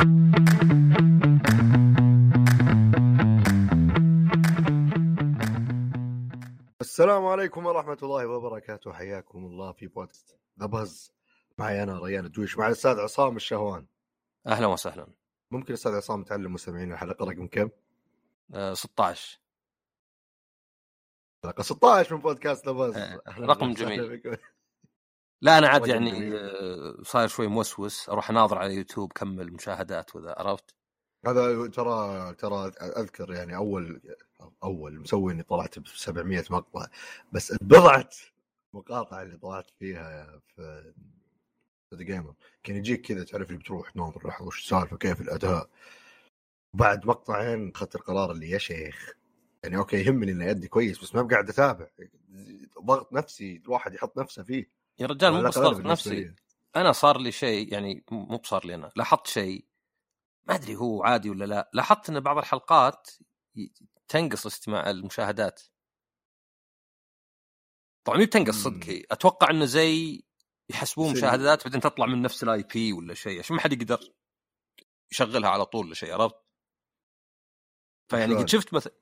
السلام عليكم ورحمة الله وبركاته. حياكم الله في بودكاست ذا بز معي أنا ريان الدويش مع الأستاذ عصام الشهوان. أهلا وسهلا. ممكن الأستاذ عصام تعلم مستمعين الحلقة رقم كم؟ آه 16 حلقة 16 من بودكاست ذا بز أهلاً رقم جميل. لا أنا عاد يعني. آه، صاير شوي موسوس. أروح أناظر على يوتيوب كمل مشاهدات وذا عرفت؟ هذا ترى ترى أذكر يعني أول أول مسوي إني طلعت ب 700 مقطع بس بضعة مقاطع اللي طلعت فيها في ذا جيمر كان يجيك كذا تعرف اللي بتروح ناظر لحظة وش السالفة كيف الأداء. بعد مقطعين أخذت القرار اللي يا شيخ يعني okay يهمني اني أأدي كويس بس ما بقعد أتابع. ضغط نفسي الواحد يحط نفسه فيه. يا رجال مو بالنسبة نفسي. أنا صار لي شيء يعني مو بصار لي أنا لاحظت شيء ما أدري هو عادي ولا لا لاحظت إن بعض الحلقات تنقص استماع المشاهدات طبعا مي بتنقص. صدق هي أتوقع إنه زي يحسبون مشاهدات بعدين تطلع من نفس ال IP ولا شيء عشان ما حد يقدر يشغلها على طول ولا شيء عرفت؟ فيعني؟ قد شفت مثلا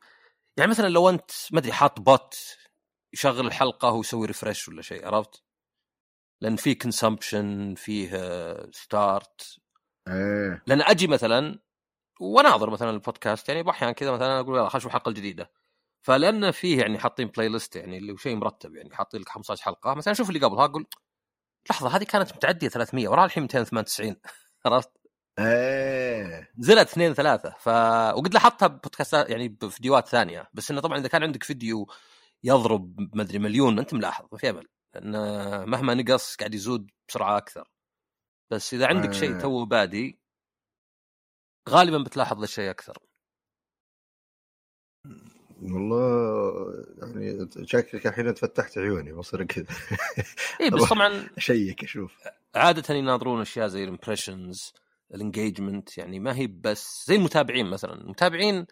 يعني مثلا لو أنت ما أدري حاط bot يشغل الحلقة ويسوي refresh ولا شيء عرفت؟ لأن في consumption فيه start إيه. لأن أجي مثلا وأناظر مثلا البودكاست يعني أحيانا كذا مثلا أقول يلا خلينا نشوف الحلقة الجديده فلأن فيه يعني حاطين playlist يعني اللي شيء مرتب يعني حاطين لك 15 حلقة. مثلا شوف اللي قبلها أقول لحظة هذه كانت متعدية 300 وراها الحين 298 عرفت؟ إيه. نزلت اثنين ثلاثة. ف وقد لاحظتها ببودكاستات يعني بفيديوهات ثانية. بس إنه طبعا إذا كان عندك فيديو يضرب ما أدري مليون أنت ملاحظ ما في أمل. لأن مهما نقص قاعد يزود بسرعة أكثر. بس إذا عندك شيء آه. تو بادي غالبا بتلاحظ الشيء أكثر. والله يعني شكلك الحين فتحت عيوني بصير كذا. اي بس طبعا أشيك أشوف. عادة يناظرون أشياء زي الامبريشنز الانجيجمنت يعني ما هي بس زي المتابعين مثلا. المتابعين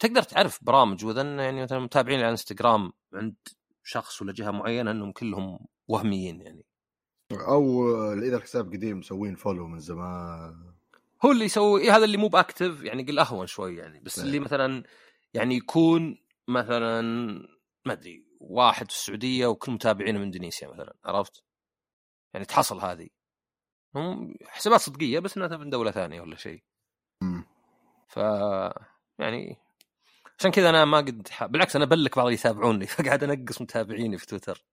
تقدر تعرف برامج وإذا يعني مثلا المتابعين على انستغرام عند شخص ولا جهة معينة إنهم كلهم وهميين يعني أو إذا الحساب قديم مسوين follow من زمان هو اللي يسوي إيه هذا اللي مو ب active يعني قل أهون شوي يعني بس إيه. اللي مثلا يعني يكون مثلا ما أدري واحد في السعودية وكل متابعينه من إندونيسيا مثلا عرفت؟ يعني تحصل هذه هم حسابات صدقية بس إنها من دولة ثانية ولا شيء. ف يعني عشان كذا أنا ما قد ح... بالعكس أنا بلك بعض اللي يتابعوني. فقاعد أنقص متابعيني في تويتر.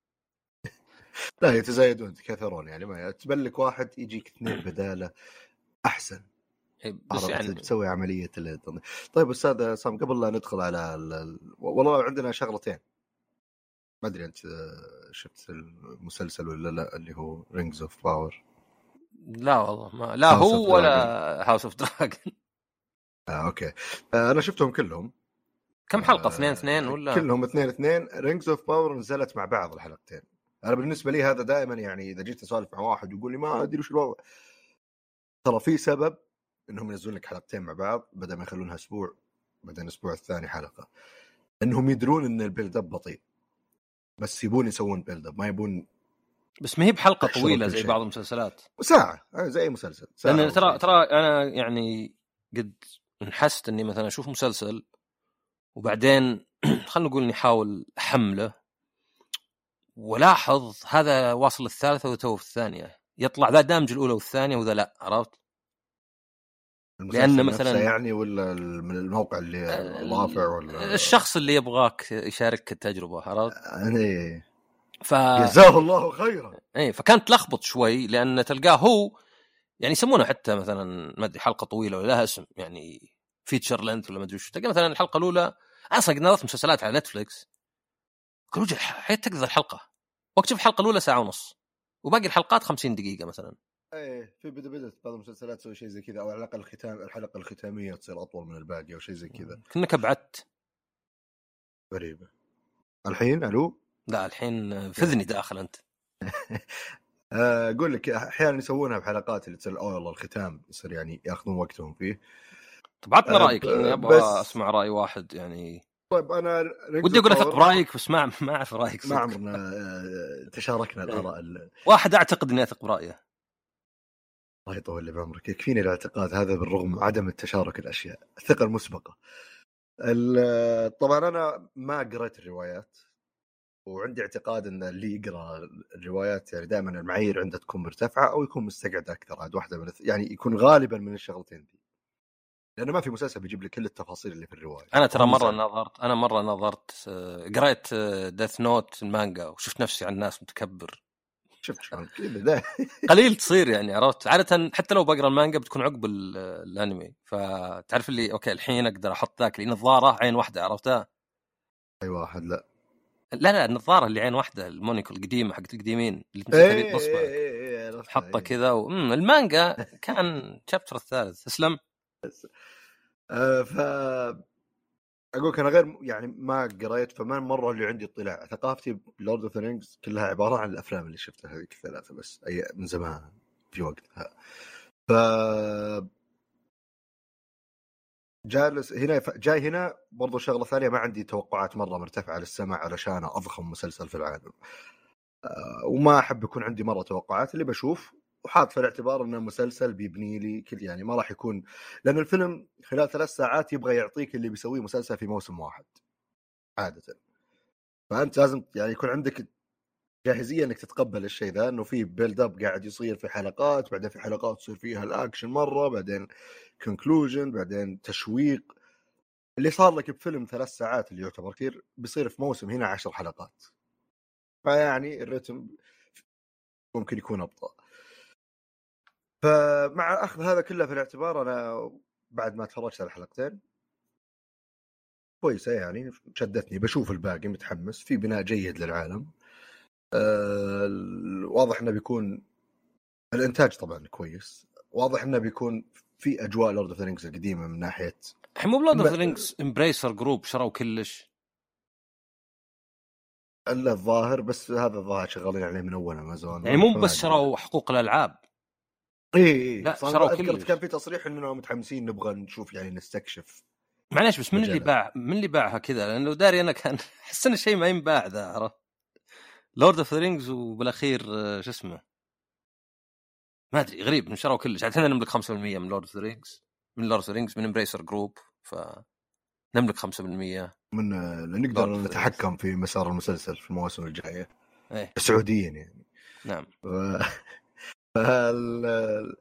لا يتزايدون يتكاثرون يعني. ما تبلك واحد يجيك اثنين بدالة أحسن. إيه، بس يعني تسوي عملية ال- طيب أستاذ سام قبل لا ندخل على ال... ال- والله عندنا شغلتين. ما أدري أنت آه، شفت المسلسل ولا لا اللي هو Rings of Power لا والله ما لا هو ولا House of the Dragon آه okay. آه أنا شفتهم كلهم. كم حلقة؟ آه، اثنين اثنين ولا؟ كلهم اثنين اثنين. Rings of Power نزلت مع بعض الحلقتين. أنا بالنسبة لي هذا دائما يعني إذا جيت أسولف مع واحد ويقول لي ما أدري وش الوضع. ترى في سبب إنهم ينزلون لك حلقتين مع بعض بدل ما يخلونها أسبوع بعدين الأسبوع الثاني حلقة. إنهم يدرون إن ال build up بطيء. بس يبون يسوون build up ما يبون بس ما هي بحلقة طويلة زي. بعض المسلسلات. ساعة آه، زي أي مسلسل. ساعة لأن ترى. ترى أنا يعني قد انحست إني مثلا أشوف مسلسل وبعدين خلينا نقول إني أحاول أحمله ولاحظ هذا واصل الثالثة وتو في الثانية يطلع ذا دامج الأولى والثانية وذا لا عرفت؟ نفسه مثلاً- يعني ولا من الموقع اللي رافع ولا الشخص اللي يبغاك يشارك التجربة عرفت؟ يعني ف جزاه الله خيرا اي فكانت تلخبط شوي لأن تلقاه هو يعني يسمونه حتى مثلا ما أدري حلقة طويلة ولا لها اسم يعني feature length ولا ما أدري وش. تلقى مثلا الحلقة الأولى أصلا قد نظرت مسلسلات على نتفلكس قالوا لي حياة تقدر الحلقة. واكتشف الحلقة الأولى ساعة ونص. وباقي الحلقات 50 دقيقة مثلا. إيه في بدا بدأت بعض المسلسلات تسوي شيء زي كذا أو على الأقل الختام الحلقة الختامية تصير أطول من الباقي أو شيء زي كذا. كانك ابعدت غريبة. الحين ألو؟ لا الحين فذني داخل أنت. آه، أقول لك أحيانا يسوونها بحلقات اللي تصير أوه والله الختام يصير يعني يأخذون وقتهم فيه. طب عطنا رأيك لاني أبغى بس- أسمع رأي واحد يعني. طيب أنا ودي أقول اثق برايك بس ما ما أعرف رأيك ما. عمرنا آه، تشاركنا الآراء ال- واحد أعتقد إني أثق برأيه. الله يطول لي بعمرك. يكفيني الاعتقاد هذا بالرغم من عدم التشارك الأشياء الثقة المسبقة. ال- طبعا أنا ما قريت الروايات وعندي اعتقاد إن اللي يقرأ الروايات يعني دائما المعايير عنده تكون مرتفعة أو يكون مستقعد أكثر عاد واحدة من يعني يكون غالبا من الشغلتين دي. لأنه ما في مسلسل بيجيب لك كل التفاصيل اللي في الرواية. أنا ترى مرة مسلسل. نظرت أنا مرة نظرت قريت Death Note المانجا وشفت نفسي على الناس متكبر. شفت شلون؟ كذا قليل تصير يعني عرفت؟ عادة حتى لو بقرأ المانجا بتكون عقب ال- الأنمي. فتعرف اللي okay الحين أقدر أحط ذاك اللي نظاره عين واحدة عرفتها اي واحد لا. لا لا النظارة اللي عين واحدة المونيكل القديمة حقت القديمين اللي عرفتها، حطه إيه. كذا و... المانجا كان chapter الثالث اسلم ف أقول لك أنا غير يعني ما قريت فما مرة اللي عندي اطلاع. ثقافتي ب Lord of Rings كلها عبارة عن الأفلام اللي شفتها هذيك الثلاثة بس أي من زمان في وقتها. ف جالس هنا جاي هنا برضو شغلة ثانية ما عندي توقعات مرة مرتفعة للسمع علشان أضخم مسلسل في العالم. آه، وما أحب يكون عندي مرة توقعات اللي بشوف وحاط في الاعتبار إنه مسلسل بيبني لي كل يعني ما راح يكون لأن الفيلم خلال ثلاث ساعات يبغى يعطيك اللي بيسويه مسلسل في موسم واحد عاده. فأنت لازم يعني يكون عندك جاهزية إنك تتقبل الشيء ذا إنه في build up قاعد يصير في حلقات بعدين في حلقات تصير فيها الاكشن مرة بعدين conclusion بعدين تشويق. اللي صار لك بفيلم ثلاث ساعات اللي يعتبر كثير بيصير في موسم هنا عشر حلقات. فيعني الرتم ممكن يكون أبطأ. فمع أخذ هذا كله في الاعتبار أنا بعد ما تفرجت على الحلقتين كويسة يعني شدتني. بشوف الباقي متحمس في بناء جيد للعالم. آه، واضح إنه بيكون الإنتاج طبعا كويس. واضح إنه بيكون في أجواء Lord of Rings القديمة من ناحية الحين مو ب Lord of ب- Rings Embracer Group شروا كلش. إلا الظاهر بس هذا الظاهر شغالين عليه من أول امازون يعني مو بس. شروا حقوق الألعاب. اي اي لا، صار شروا أذكر كلش. كان في تصريح إننا متحمسين نبغى نشوف يعني نستكشف معليش بس من اللي. باع من اللي باعها كذا؟ لأنه داري أنا كان أحس إن الشيء ما ينباع ذا عرفت؟ Lord of the Rings وبالأخير شو اسمه؟ ما أدري غريب إن شروا كلش إحنا نملك 5% من Lord of the Rings من Lord of the Rings من Embracer Group ف نملك 5% من آه، نقدر نتحكم في مسار المسلسل في المواسم الجاية. إيه. سعوديا يعني. نعم. ف... فال...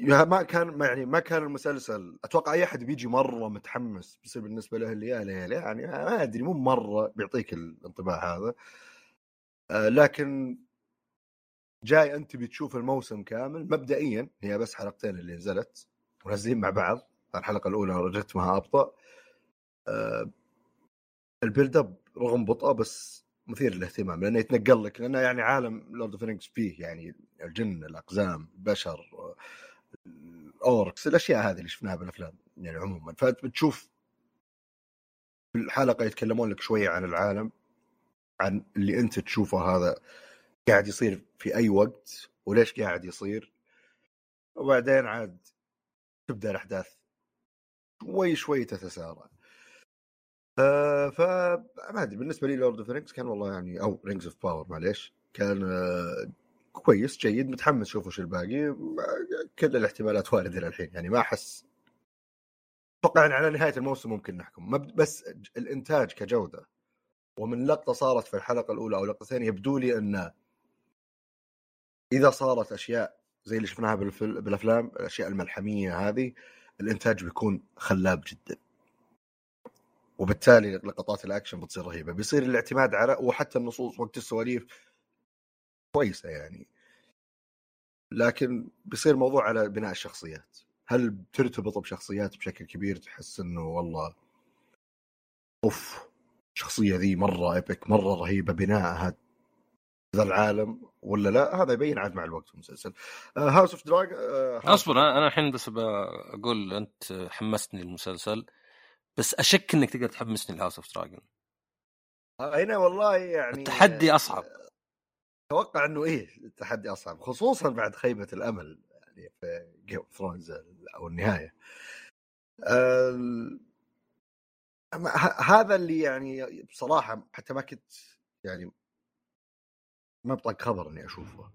يا ما كان ما يعني ما كان المسلسل أتوقع أي أحد بيجي مرة متحمس بيصير بالنسبة له اللي يا ليل يعني ما أدري مو مرة بيعطيك الانطباع هذا. آه، لكن جاي أنت بتشوف الموسم كامل مبدئيا هي بس حلقتين اللي نزلت ونازلين مع بعض الحلقة الأولى رتمها أبطأ. آه، ال build up رغم بطء بس مثير للاهتمام لأنه يتنقل لك لأنه يعني عالم Lord of فيه يعني الجن الأقزام البشر ال orcs الأشياء هذه اللي شفناها بالأفلام يعني عموما. فبتشوف في الحلقة يتكلمون لك شوية عن العالم عن اللي أنت تشوفه هذا قاعد يصير في أي وقت وليش قاعد يصير. وبعدين عاد تبدأ الأحداث شوي شوي تتسارع. آه ف أدري بالنسبة لي Lord of Rings كان والله يعني أو Rings of Power معليش كان آه كويس جيد متحمس أشوف وش الباقي. كل الاحتمالات واردة إلى الحين يعني ما أحس. أتوقع على نهاية الموسم ممكن نحكم. بس الإنتاج كجودة ومن لقطة صارت في الحلقة الأولى أو لقطتين يبدو لي إن إذا صارت أشياء زي اللي شفناها. بالأفلام الأشياء الملحمية هذه الإنتاج بيكون خلاب جدا. وبالتالي لقطات الأكشن بتصير رهيبة. بيصير الاعتماد على وحتى النصوص وقت السواليف كويسة يعني. لكن بيصير موضوع على بناء الشخصيات. هل بترتبط بشخصيات بشكل كبير تحس إنه والله أوف الشخصية ذي مرة epic مرة رهيبة بناءها ذا العالم ولا لا؟ هذا يبين عاد مع الوقت في المسلسل House of Drag أصبر أنا الحين بس بقول أنت حمستني المسلسل. بس أشك إنك تقدر تحمسني ل House of Dragon هنا والله يعني التحدي أصعب. أتوقع إنه إيه التحدي أصعب خصوصا بعد خيبة الأمل يعني في Game of Thrones أو النهاية. ال- أما ه- هذا اللي يعني بصراحة حتى ما كنت يعني ما بطاق خبر إني أشوفه.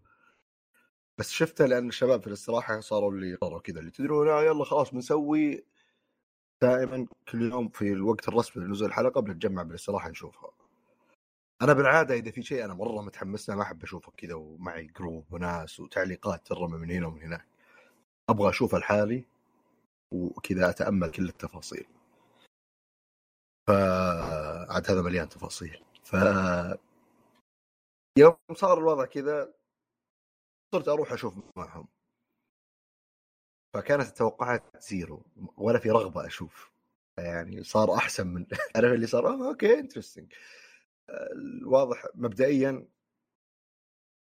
بس شفته لأن الشباب في الاستراحة صاروا اللي صاروا كذا اللي تدرون آه يلا خلاص بنسوي دائما كل يوم في الوقت الرسمي لنزول الحلقة بنتجمع بالاستراحه نشوفها. أنا بالعادة إذا في شيء أنا مرة متحمس له ما أحب أشوفه كذا ومعي جروب وناس وتعليقات ترمى من هنا ومن هناك. أبغى أشوفه لحالي وكذا أتأمل كل التفاصيل. فعاد هذا مليان تفاصيل. ف يوم صار الوضع كذا صرت أروح أشوف معهم. فكانت التوقعات zero ولا في رغبة أشوف. يعني صار أحسن من عرف اللي صار؟ آه okay interesting الواضح مبدئيا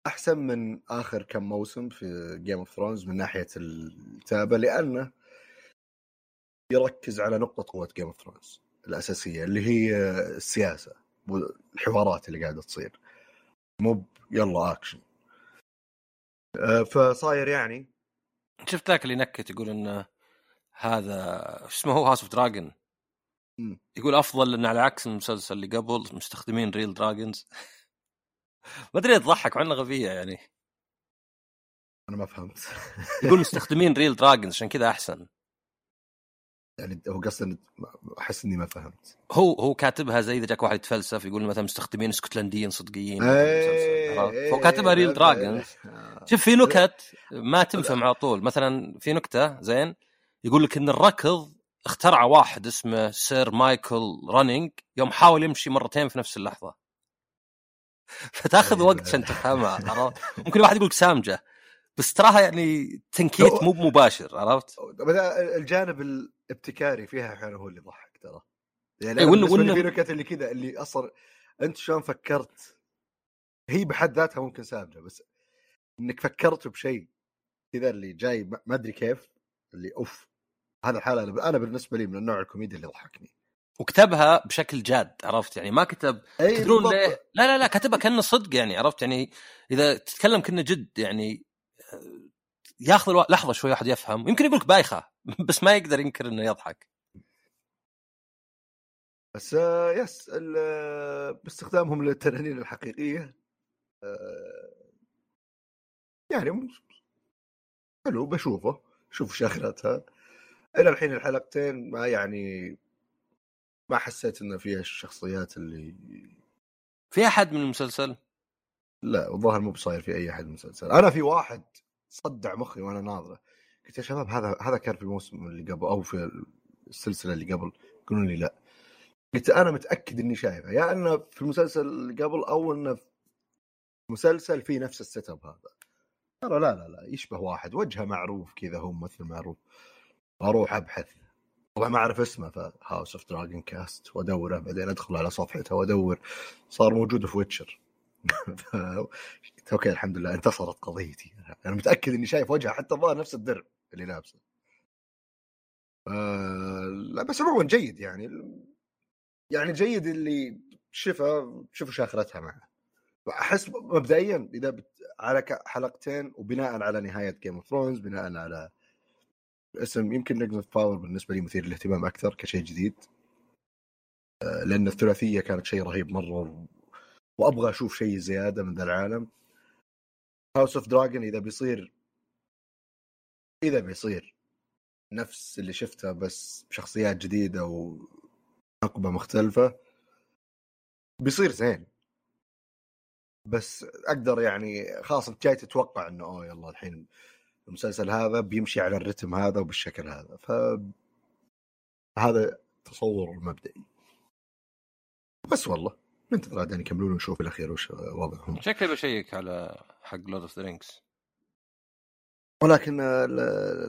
أحسن من آخر كم موسم في Game of Thrones من ناحية الكتابه لأنه يركز على نقطة قوة Game of Thrones الأساسية اللي هي السياسة والحوارات اللي قاعدة تصير. مو يلا اكشن أه، فصاير يعني شفت ذاك اللي نكت يقول انه هذا شو اسمه هو House of Dragon. يقول أفضل لأن على عكس المسلسل اللي قبل مستخدمين real dragons ما أدري تضحك عنه غبية يعني. أنا ما فهمت. يقول مستخدمين real dragons عشان كذا أحسن. يعني هو قصدا أحس إني ما فهمت. هو هو كاتبها زي إذا جاك واحد يتفلسف يقول مثلا مستخدمين اسكتلنديين صدقيين. إيه، عرفت؟ إيه، هو كاتبها real إيه، dragons آه. شوف في نكت ما تنفهم على طول. مثلا في نكتة زين يقول لك إن الركض اخترع واحد اسمه Sir Michael Running يوم حاول يمشي مرتين في نفس اللحظة. فتأخذ وقت عشان تفهمها ممكن واحد يقول لك سامجة. بس تراها يعني تنكيت مو مباشر عرفت؟ الجانب الابتكاري فيها أحيانا هو اللي يضحك ترى. يعني إيه، وإنه- في نكت اللي كذا اللي أصلا أنت شلون فكرت؟ هي بحد ذاتها ممكن سامجة بس إنك فكرت بشيء كذا اللي جاي ما أدري كيف اللي أوف هذا الحالة أنا بالنسبة لي من النوع الكوميدي اللي يضحكني. وكتبها بشكل جاد عرفت؟ يعني ما كتب اي تدرون. ليه؟ لا لا لا كتبها كأنه صدق يعني عرفت؟ يعني إذا تتكلم كأنه جد يعني ياخذ الوقت لحظة شوي واحد يفهم. يمكن يقول لك بايخة بس ما يقدر ينكر إنه يضحك. بس آه، يس ال- آه، باستخدامهم للتنانين الحقيقية آه، يعني حلو بشوفه شوف شغلتها إلى الحين الحلقتين ما يعني ما حسيت إنه فيها الشخصيات اللي في أحد من المسلسل؟ لا الظاهر مو بصاير في أي أحد من المسلسل. أنا في واحد. صدع مخي وأنا ناظره. قلت يا شباب هذا هذا كان في الموسم اللي قبل أو في السلسلة اللي قبل. يقولون لي لا. قلت أنا متأكد إني شايفه يا إنه في المسلسل اللي قبل أو إنه في مسلسل فيه نفس السيت أب هذا. ترى لا لا لا يشبه واحد. وجهه معروف كذا هو ممثل معروف. أروح أبحث. طبعا ما أعرف اسمه ف House of Dragon cast وأدوره بعدين أدخل على صفحته وأدور. صار موجود في Witcher okay الحمد لله انتصرت قضيتي. أنا متأكد إني شايف وجهه حتى الظاهر نفس الدرع اللي لابسه. آه لا بس عموما جيد يعني. يعني جيد اللي شفها شوفوا شاخرتها معه. احس مبدئيا إذا بت... على حلقتين وبناء على نهاية Game of Thrones بناء على اسم يمكن Rings of Power بالنسبة لي مثير للاهتمام أكثر كشيء جديد. آه، لأن الثلاثية كانت شيء رهيب مرة. وأبغى أشوف شيء زيادة من ذا العالم. House of Dragon إذا بيصير إذا بيصير نفس اللي شفته بس بشخصيات جديدة وحقبه مختلفة بيصير زين. بس أقدر يعني خلاص انت جاي تتوقع إنه أوه يلا الحين المسلسل هذا بيمشي على الرتم هذا وبالشكل هذا. ف هذا تصور المبدئي. بس والله. ننتظر عاد يكملون ونشوف بالأخير وش وضعهم. شكلي بشيك على حق Lord of the Rings ولكن ال-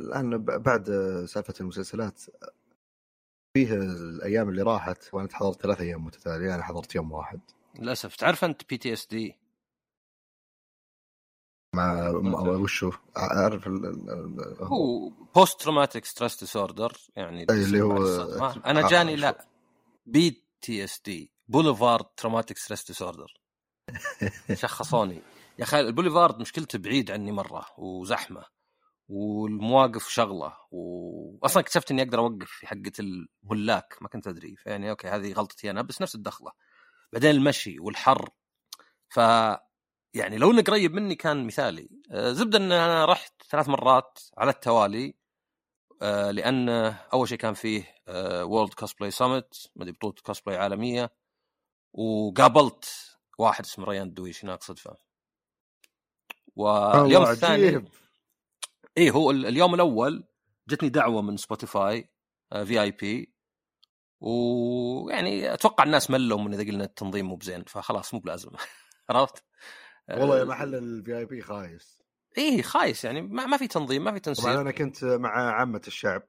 الآن بعد سالفة المسلسلات فيه الأيام اللي راحت وأنا حضرت ثلاث أيام متتالية أنا حضرت يوم واحد. للأسف. تعرف أنت PTS D مع وشو؟ أعرف هو post traumatic stress disorder يعني اللي هو-. أنا آه، جاني شوف. لا. PTSD Boulevard traumatic stress disorder شخصوني. يا أخي البوليفارد مشكلته بعيد عني مرة وزحمة والمواقف شغلة واصلا اكتشفت إني أقدر أوقف في حقة ال black ما كنت أدري. فيعني okay هذه غلطتي أنا بس نفس الدخلة. بعدين المشي والحر. ف يعني لو انه قريب مني كان مثالي. آه، زبدة إن أنا رحت ثلاث مرات على التوالي. آه، لأن أول شيء كان فيه World Cosplay Summit ما أدري بطولة كوسبلاي عالمية. وقابلت واحد اسمه ريان الدويش هناك صدفة. واليوم الثاني. اي هو ال- اليوم الأول جتني دعوة من Spotify VIP ويعني أتوقع الناس ملوا من إذا قلنا التنظيم مو بزين فخلاص مو بلازم. عرفت؟ والله يا محل ال VIP خايس. إيه خايس يعني ما, ما في تنظيم ما في طبعا تنسيق أنا كنت مع عامه الشعب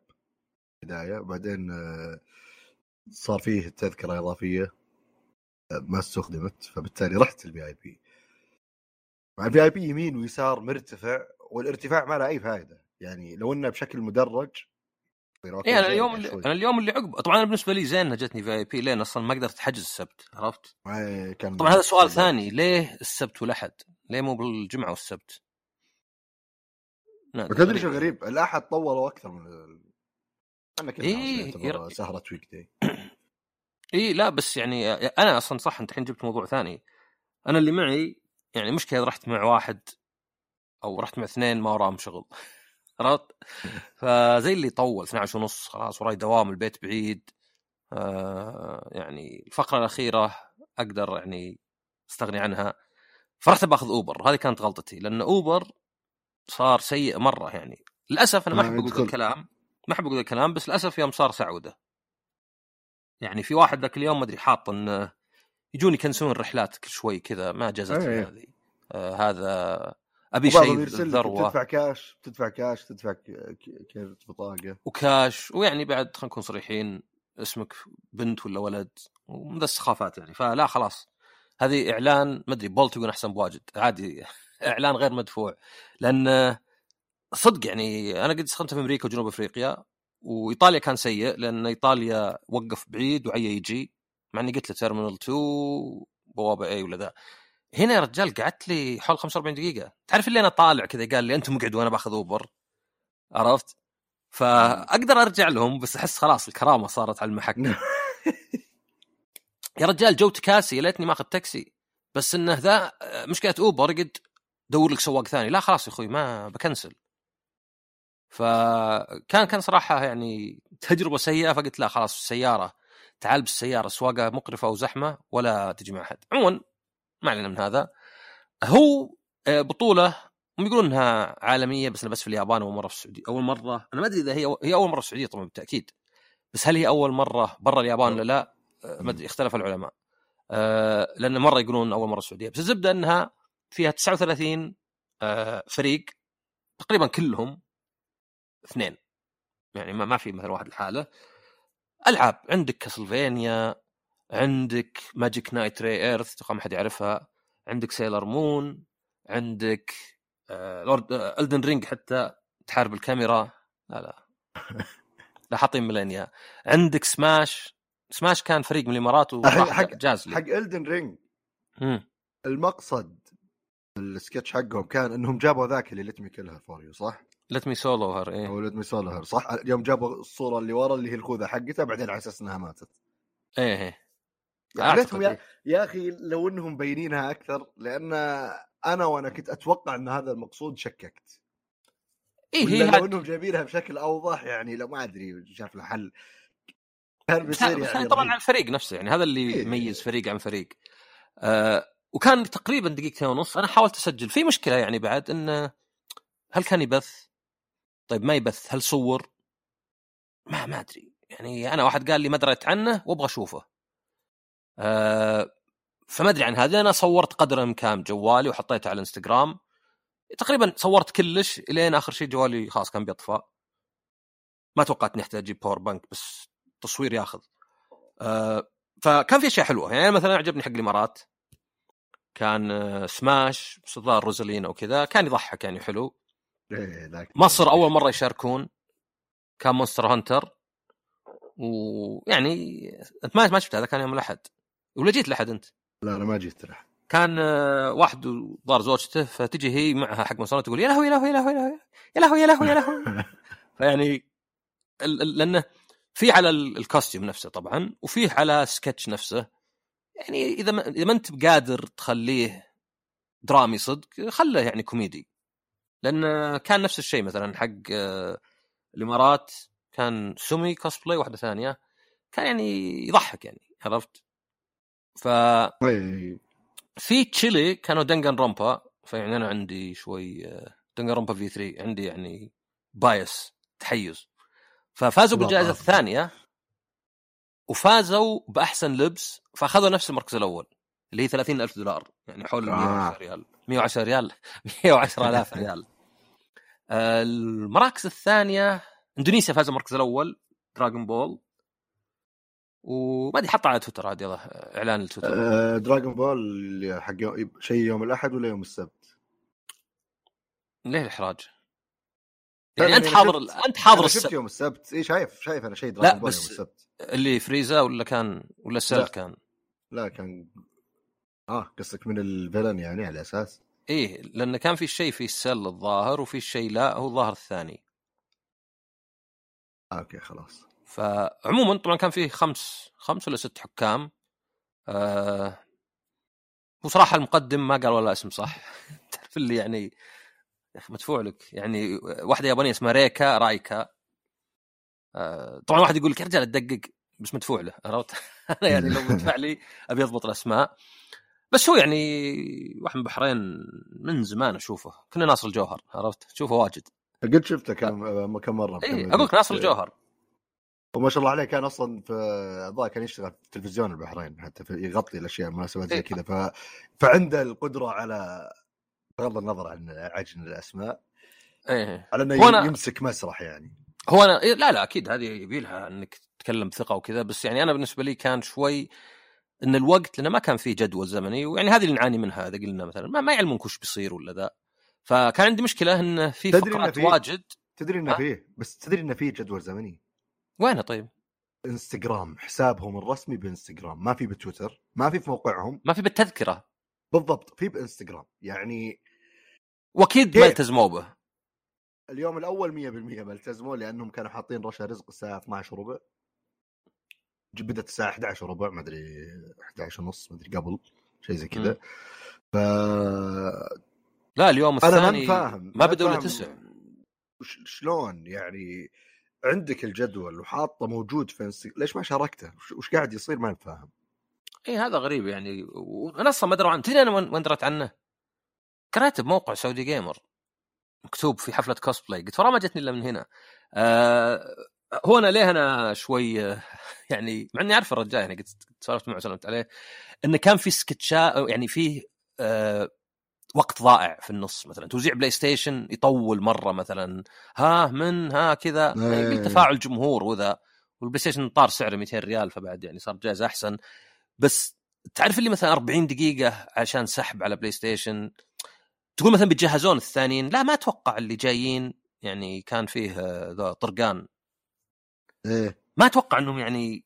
بدايه وبعدين آه، صار فيه التذكرة إضافية. آه، ما استخدمت فبالتالي رحت ال VIP مع ال VIP يمين ويسار مرتفع والارتفاع ما له أي فائده يعني لو إنه بشكل مدرج إيه أنا اليوم اللي. أنا اليوم اللي عقب طبعا أنا بالنسبة لي زين جتني VIP لين أصلا ما قدرت أحجز السبت عرفت؟ كان طبعا هذا سؤال ثاني ليه السبت والأحد؟ ليه مو بالجمعة والسبت؟ وتدري شو غريب الأحد طولوا أكثر من ال... أنا كنا إيه، سهرة weekday إي لا بس يعني أنا أصلا صح أنت الحين جبت موضوع ثاني. أنا اللي معي يعني مشكله رحت مع واحد أو رحت مع اثنين ما وراهم شغل. عرفت؟ فزي اللي طول 12 ونص خلاص وراي دوام البيت بعيد. آه يعني الفقرة الأخيرة أقدر يعني أستغني عنها. فرحت بأخذ Uber هذه كانت غلطتي لأن Uber صار سيء مرة يعني. للأسف أنا ما أحب أقول. الكلام ما أحب أقول الكلام بس للأسف يوم صار سعودة. يعني في واحد ذاك اليوم ما أدري حاط انه يجون يكنسون الرحلات كل شوي كذا ما جازت أي. هذه. آه هذا أبي شيء ذروه تدفع كاش تدفع كاش تدفع كرت بطاقة. وكاش ويعني بعد خلينا نكون صريحين اسمك بنت ولا ولد ومن ذا السخافات يعني. فلا خلاص هذه إعلان ما أدري Bolt يقول أحسن بواجد. عادي إعلان غير مدفوع. لأن صدق يعني أنا قد استخدمت في أمريكا وجنوب أفريقيا. وإيطاليا كان سيء لأن إيطاليا وقف بعيد وعيا يجي مع إني قلت له terminal 2 بوابه A ولا ذا. هنا يا رجال قعدت لي حول 45 دقيقة. تعرف اللي أنا طالع كذا؟ قال لي انت مقعد وأنا باخذ Uber عرفت؟ فأقدر أرجع لهم بس أحس خلاص الكرامة صارت على المحك. يا رجال جو تكاسي يا ليتني ماخذ تاكسي. بس إنه ذا مشكلة Uber قد دور لك سواق ثاني. لا خلاص يا أخوي ما بكنسل. فكان كان صراحة يعني تجربة سيئة فقلت لا خلاص السيارة تعال بالسيارة سواقة مقرفة وزحمة ولا تجي مع أحد. عموما ما علينا من هذا. هو آه، بطولة هم يقولون إنها عالمية بس بس في اليابان أول مرة في السعودية. أول مرة؟ أنا ما أدري إذا هي هي أول مرة في السعودية طبعا بالتأكيد. بس هل هي أول مرة برا اليابان ولا لا؟ آه، ما أدري اختلف العلماء. آه، لأن مرة يقولون أول مرة السعودية. بس الزبدة إنها فيها 39 آه، فريق تقريبا كلهم اثنين. يعني ما في مثلا واحد لحاله. ألعاب عندك Castlevania عندك Magic Knight Rayearth أتوقع ما حد يعرفها. عندك Sailor Moon عندك آه لورد آه Elden Ring حتى تحارب الكاميرا. لا لا. لا حاطين ميلينيا. عندك سماش سماش كان فريق من الإمارات حق وراح حق جاز حق الدن رينج مم. المقصد السكتش حقهم كان إنهم جابوا ذاك اللي ليت مي كلها فور يو صح؟ ليت مي سولو هر إيه أو ليت مي سولهر صح؟ يوم جابوا الصورة اللي ورا اللي هي الخوذه حقتها بعدين على أساس إنها ماتت إيه إيه يعني ليتهم أعتقد يا, يا أخي لو إنهم مبينينها أكثر لأن أنا وأنا كنت أتوقع إن هذا المقصود شككت إيه هي لو إنهم جايبينها بشكل أوضح يعني لو ما أدري شاف له حل كان بيصير بس يعني طبعا. على الفريق نفسه يعني هذا اللي إيه. يميز فريق عن فريق آه وكان تقريبا دقيقتين ونص أنا حاولت أسجل في مشكلة يعني بعد انه هل كان يبث؟ طيب ما يبث؟ هل صور؟ ما ما أدري. يعني أنا واحد قال لي ما دريت عنه وأبغى أشوفه. آه فما أدري عن هذا أنا صورت قدر الإمكان جوالي وحطيته على الإنستغرام. تقريبا صورت كلش إلين آخر شيء جوالي خلاص كان بيطفى. ما توقعت اني أحتاج أجيب power bank بس تصوير ياخذ. آه فكان في أشياء حلوة. يعني مثلا عجبني حق الإمارات. كان آه، سماش بس الظاهر Rosalina وكذا كان يضحك يعني حلو. إيه، ذاك. مصر أول مرة يشاركون كان Monster Hunter. ويعني انت ما ما شفت هذا كان يوم الأحد. ولا جيت الأحد أنت؟ لا أنا ما جيت راح كان آه، واحد ضار زوجته فتجي هي معها حق Monster تقول يا لهوي يا لهوي يا لهوي يا لهوي يا لهوي يا لهوي فيعني لأنه في على ال- ال costume نفسه طبعا وفيه على سكتش نفسه. يعني إذا ما إذا ما أنت بقادر تخليه درامي صدق خله يعني كوميدي. لأن كان نفس الشيء مثلا حق آه، الإمارات. كان سومي كوسبلاي واحدة ثانية. كان يعني يضحك يعني عرفت؟ ف. في تشيلي كانوا Danganronpa. فيعني أنا عندي شوي آه، Danganronpa V3 عندي يعني bias تحيز. ففازوا بالجائزة. الثانية وفازوا بأحسن لبس. فأخذوا نفس المركز الأول. اللي هي 30 ألف دولار يعني حول آه. 110 ريال 110 ريال 110 ألاف ريال آه، المراكز الثانية إندونيسيا فاز المركز الأول Dragon Ball وما ادري حط على تويتر عاد يلا إعلان التويتر آه، Dragon Ball حق شيء يوم الأحد ولا يوم السبت؟ ليه الإحراج؟ يعني أنت حاضر أنت حاضر أنا شفت. يوم السبت اي شايف شايف أنا شيء Dragon Ball بس- يوم السبت اللي Frieza ولا كان ولا ال Cell لا. كان لا كان آه قصدك من ال villain يعني على أساس؟ إيه لأن كان في شيء في ال Cell الظاهر وفي شيء لا هو الظاهر الثاني. okay خلاص. فعموما طبعا كان فيه خمس خمس ولا ست حكام. آه وصراحة المقدم ما قال ولا اسم صح؟ تعرف اللي يعني يا أخي مدفوع لك. يعني واحدة يابانية اسمها ريكا رايكا. آه طبعا واحد يقول لك يا رجال تدقق بس مدفوع له عرفت؟ أنا يعني لو مدفع لي أبي أضبط الأسماء. بس هو يعني واحد من البحرين من زمان أشوفه. كنا ناصر الجوهر عرفت؟ تشوفه واجد. قد شفته كم كم مرة اي أقول لك ناصر الجوهر. وما شاء الله عليه كان أصلا في الظاهر كان يشتغل في تلفزيون البحرين حتى في يغطي الأشياء مناسبات زي إيه. كذا. ف... فعنده القدرة على بغض النظر عن عجن الأسماء إيه. على إنه هو أنا- يمسك مسرح يعني. هو أنا إيه لا لا أكيد هذه يبي لها إنك تتكلم بثقه وكذا بس يعني أنا بالنسبة لي كان شوي إن الوقت لأنه ما كان في جدول زمني ويعني هذه اللي نعاني منها إذا قلنا مثلا ما, ما يعلمونك وش بيصير ولا ذا. فكان عندي مشكلة انه في تدري فقرات في- واجد. تدري انه؟ فيه بس تدري انه فيه جدول زمني؟ وينه طيب؟ انستغرام حسابهم الرسمي بانستغرام ما في بتويتر ما في في موقعهم. ما في بالتذكرة. بالضبط في بانستغرام يعني وأكيد ما؟ التزموا به اليوم الأول 100% ما التزموا لأنهم كانوا حاطين رشا رزق الساعة 12 وربع بدأت الساعة 11 وربع ما أدري 11 ونص ما أدري قبل شيء زي كذا. ف لا اليوم أنا الثاني ما فاهم ما بدوا إلا فاهم تسع وش- شلون يعني عندك الجدول وحاطه موجود في انستغرام ليش ما شاركته؟ وش- قاعد يصير؟ ما فاهم. إي هذا غريب يعني. وأنا أصلا ما أدري عنه تدري أنا وين دريت عنه؟ قرأت بموقع Saudi Gamer مكتوب في حفلة كوسبلاي قلت ورا ما جتني إلا من هنا. آه هو أنا ليه أنا شوي يعني مع إني أعرف الرجال يعني قد سولفت معه وسلمت عليه انه كان في سكتشات أو يعني فيه آه وقت ضائع في النص مثلا. توزيع PlayStation يطول مرة مثلا ها من ها كذا إيه. يبي تفاعل جمهور وذا وال PlayStation طار سعره 200 ريال فبعد يعني صار جائزه أحسن. بس تعرف اللي مثلا 40 دقيقة عشان سحب على PlayStation تقول مثلا بيتجهزون الثانيين؟ لا ما أتوقع اللي جايين يعني كان فيه آه، طرقان. إيه. ما أتوقع إنهم يعني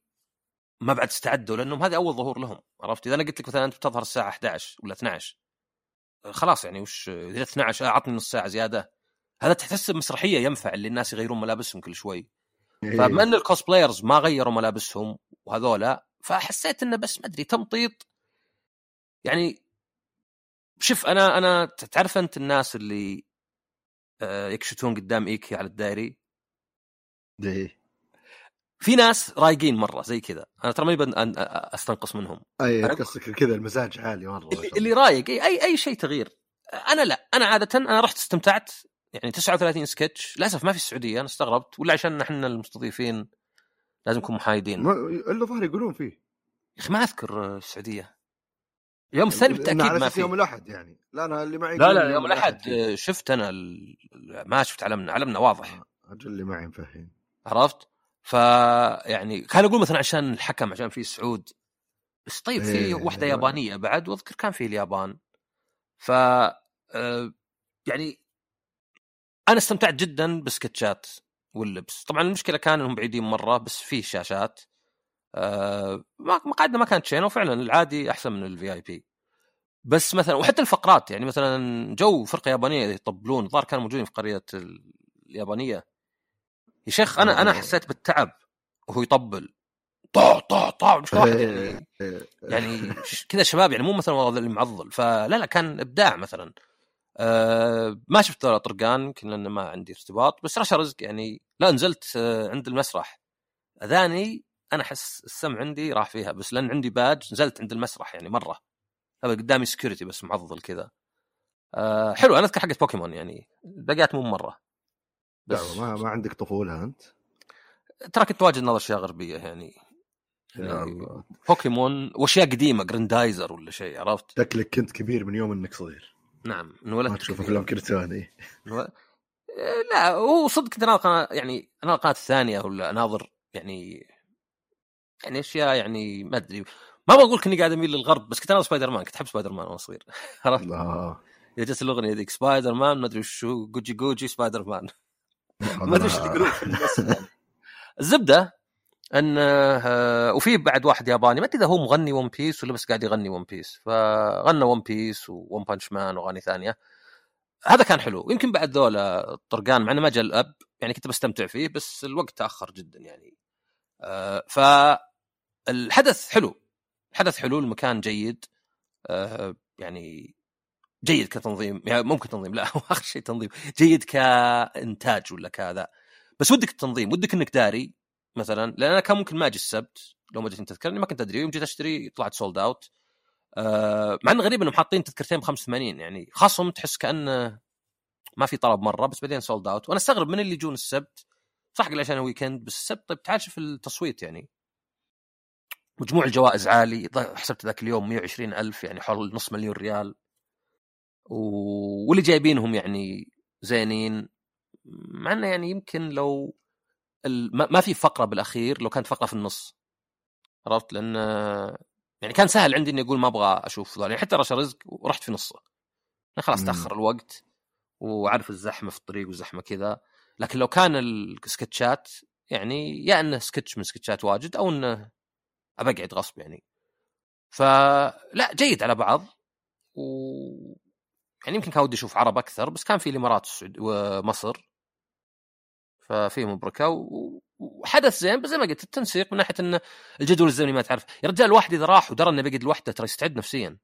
ما بعد استعدوا لأنهم هذه أول ظهور لهم عرفت؟ إذا أنا قلت لك مثلا أنت بتظهر الساعة 11 ولا 12 خلاص يعني وش إذا 12 أعطني نص ساعة زيادة؟ هذا تحس مسرحية ينفع اللي الناس يغيرون ملابسهم كل شوي. إيه. فبما إن الكوسبلايرز ما غيروا ملابسهم وهذولا فحسيت إنه بس ما أدري تمطيط. يعني شوف أنا أنا تعرف أنت الناس اللي آه، يكشتون قدام إيكي على الدائري إيه. في ناس رايقين مرة زي كذا. أنا ترى أ- أستنقص منهم. أي قصدك كذا المزاج عالي مره ما اللي, اللي. رايق. إي أي, أي شيء تغيير. أنا لا أنا عاده أنا رحت استمتعت يعني 39 سكتش. للأسف ما في السعودية أنا استغربت. ولا عشان إحنا المستضيفين لازم نكون محايدين. ما إلا ظهر يقولون فيه. يا أخي ما أذكر آه، السعودية. يوم الثاني بالتاكيد ما في. يوم الأحد يعني. لا أنا اللي معي لا لا يوم الأحد. آه، شفت أنا. ما شفت علمنا علمنا واضح. آه، أجل اللي معي مفهم عرفت؟ ف يعني كان أقول مثلا عشان الحكم عشان في سعود. بس طيب في إيه، واحدة إيه. يابانية بعد وأذكر كان في اليابان. ف آه، يعني أنا استمتعت جدا بسكتشات واللبس. طبعا المشكلة كان إنهم بعيدين مرة بس في شاشات. آه، ما مقعدنا ما كانت شينة وفعلا العادي أحسن من ال VIP بس مثلا وحتى الفقرات يعني مثلا جو فرقة يابانية يطبلون الظاهر كانوا موجودين في قرية اليابانية. يا شيخ أنا أنا. حسيت بالتعب وهو يطبل. طع طع طع مش واحد يعني إيه، إيه. يعني ش- كذا شباب يعني مو مثلا والله اللي معضل. فلا لا كان إبداع مثلا. أه ما شفت طرقان يمكن لأن ما عندي ارتباط. بس رشا رزق يعني لا نزلت آه، عند المسرح. أذاني أنا أحس السمع عندي راح فيها بس لأن عندي باج نزلت عند المسرح يعني مرة. هذا قدامي security بس معضل كذا. أه حلو أنا أذكر حقت بوكيمون يعني بقيت مو مرة. بس ما ما عندك طفولة أنت؟ ترى كنت واجد ناظر اشياء غربية يعني يا يعني الله. بوكيمون وأشياء قديمة جراندايزر ولا شيء عرفت؟ شكلك كنت كبير من يوم إنك صغير. نعم ما انولدت تشوف كبير. أفلام كرتوني إيه، لا هو صدق كنت اناظر قناة يعني أنا القناة الثانية ولا أناظر يعني يعني أشياء يعني ما أدري. ما بقول إني قاعد أميل للغرب بس كنت اناظر سبايدر مان كنت أحب سبايدر مان وأنا صغير. عرفت؟ إذا جت الاغنيه ذيك سبايدر مان ما أدري وشو جوجي جوجي سبايدر مان ما أدري إيش يقولون في. الزبدة أن آه، وفي بعد واحد ياباني ما أدري إذا هو مغني One Piece ولا بس قاعد يغني One Piece فغنى One Piece و One Punch Man وأغاني ثانية. هذا كان حلو. يمكن بعد ذولا الطرقان مع إنه ما جاء الأب يعني كنت بستمتع فيه بس الوقت تأخر جدا يعني. آه، فالحدث حلو. الحدث حلو المكان جيد. آه، يعني جيد كتنظيم. يعني ممكن تنظيم لا آخر شيء تنظيم. جيد كإنتاج ولا كذا بس ودك التنظيم ودك إنك داري مثلا لأن أنا كان ممكن ما أجي السبت لو ما جيت أنت تذكرني ما كنت أدري. يوم جيت أشتري طلعت sold out آه مع انه غريب إنهم حاطين تذكرتين ب 85 يعني خصم تحس كانه ما في طلب مرة بس بعدين sold out وأنا أستغرب من اللي يجون السبت. صح قال عشان weekend بس السبت طيب تعال شوف التصويت يعني. مجموع الجوائز عالي حسبت ذاك اليوم 120 ألف يعني حول نص مليون ريال. واللي جايبينهم يعني زينين مع إنه يعني يمكن لو. ما في فقرة بالأخير لو كانت فقرة في النص عرفت لأن يعني كان سهل عندي إني أقول ما أبغى أشوف يعني حتى رشا رزق ورحت في نصه خلاص مم. تأخر الوقت وعارف الزحمة في الطريق والزحمة كذا لكن لو كان السكتشات يعني يا إنه سكتش من سكتشات واجد أو إنه ابقعد غصب يعني فلا جيد على بعض و يعني يمكن كان ودي أشوف عرب أكثر بس كان في الإمارات والسعود- ومصر. ففي مبركة و... وحدث زين بس زي ما قلت التنسيق من ناحية انه الجدول الزمني ما تعرف. يا رجال الواحد إذا راح ودرى إنه بيقعد لوحده ترى يستعد نفسيا.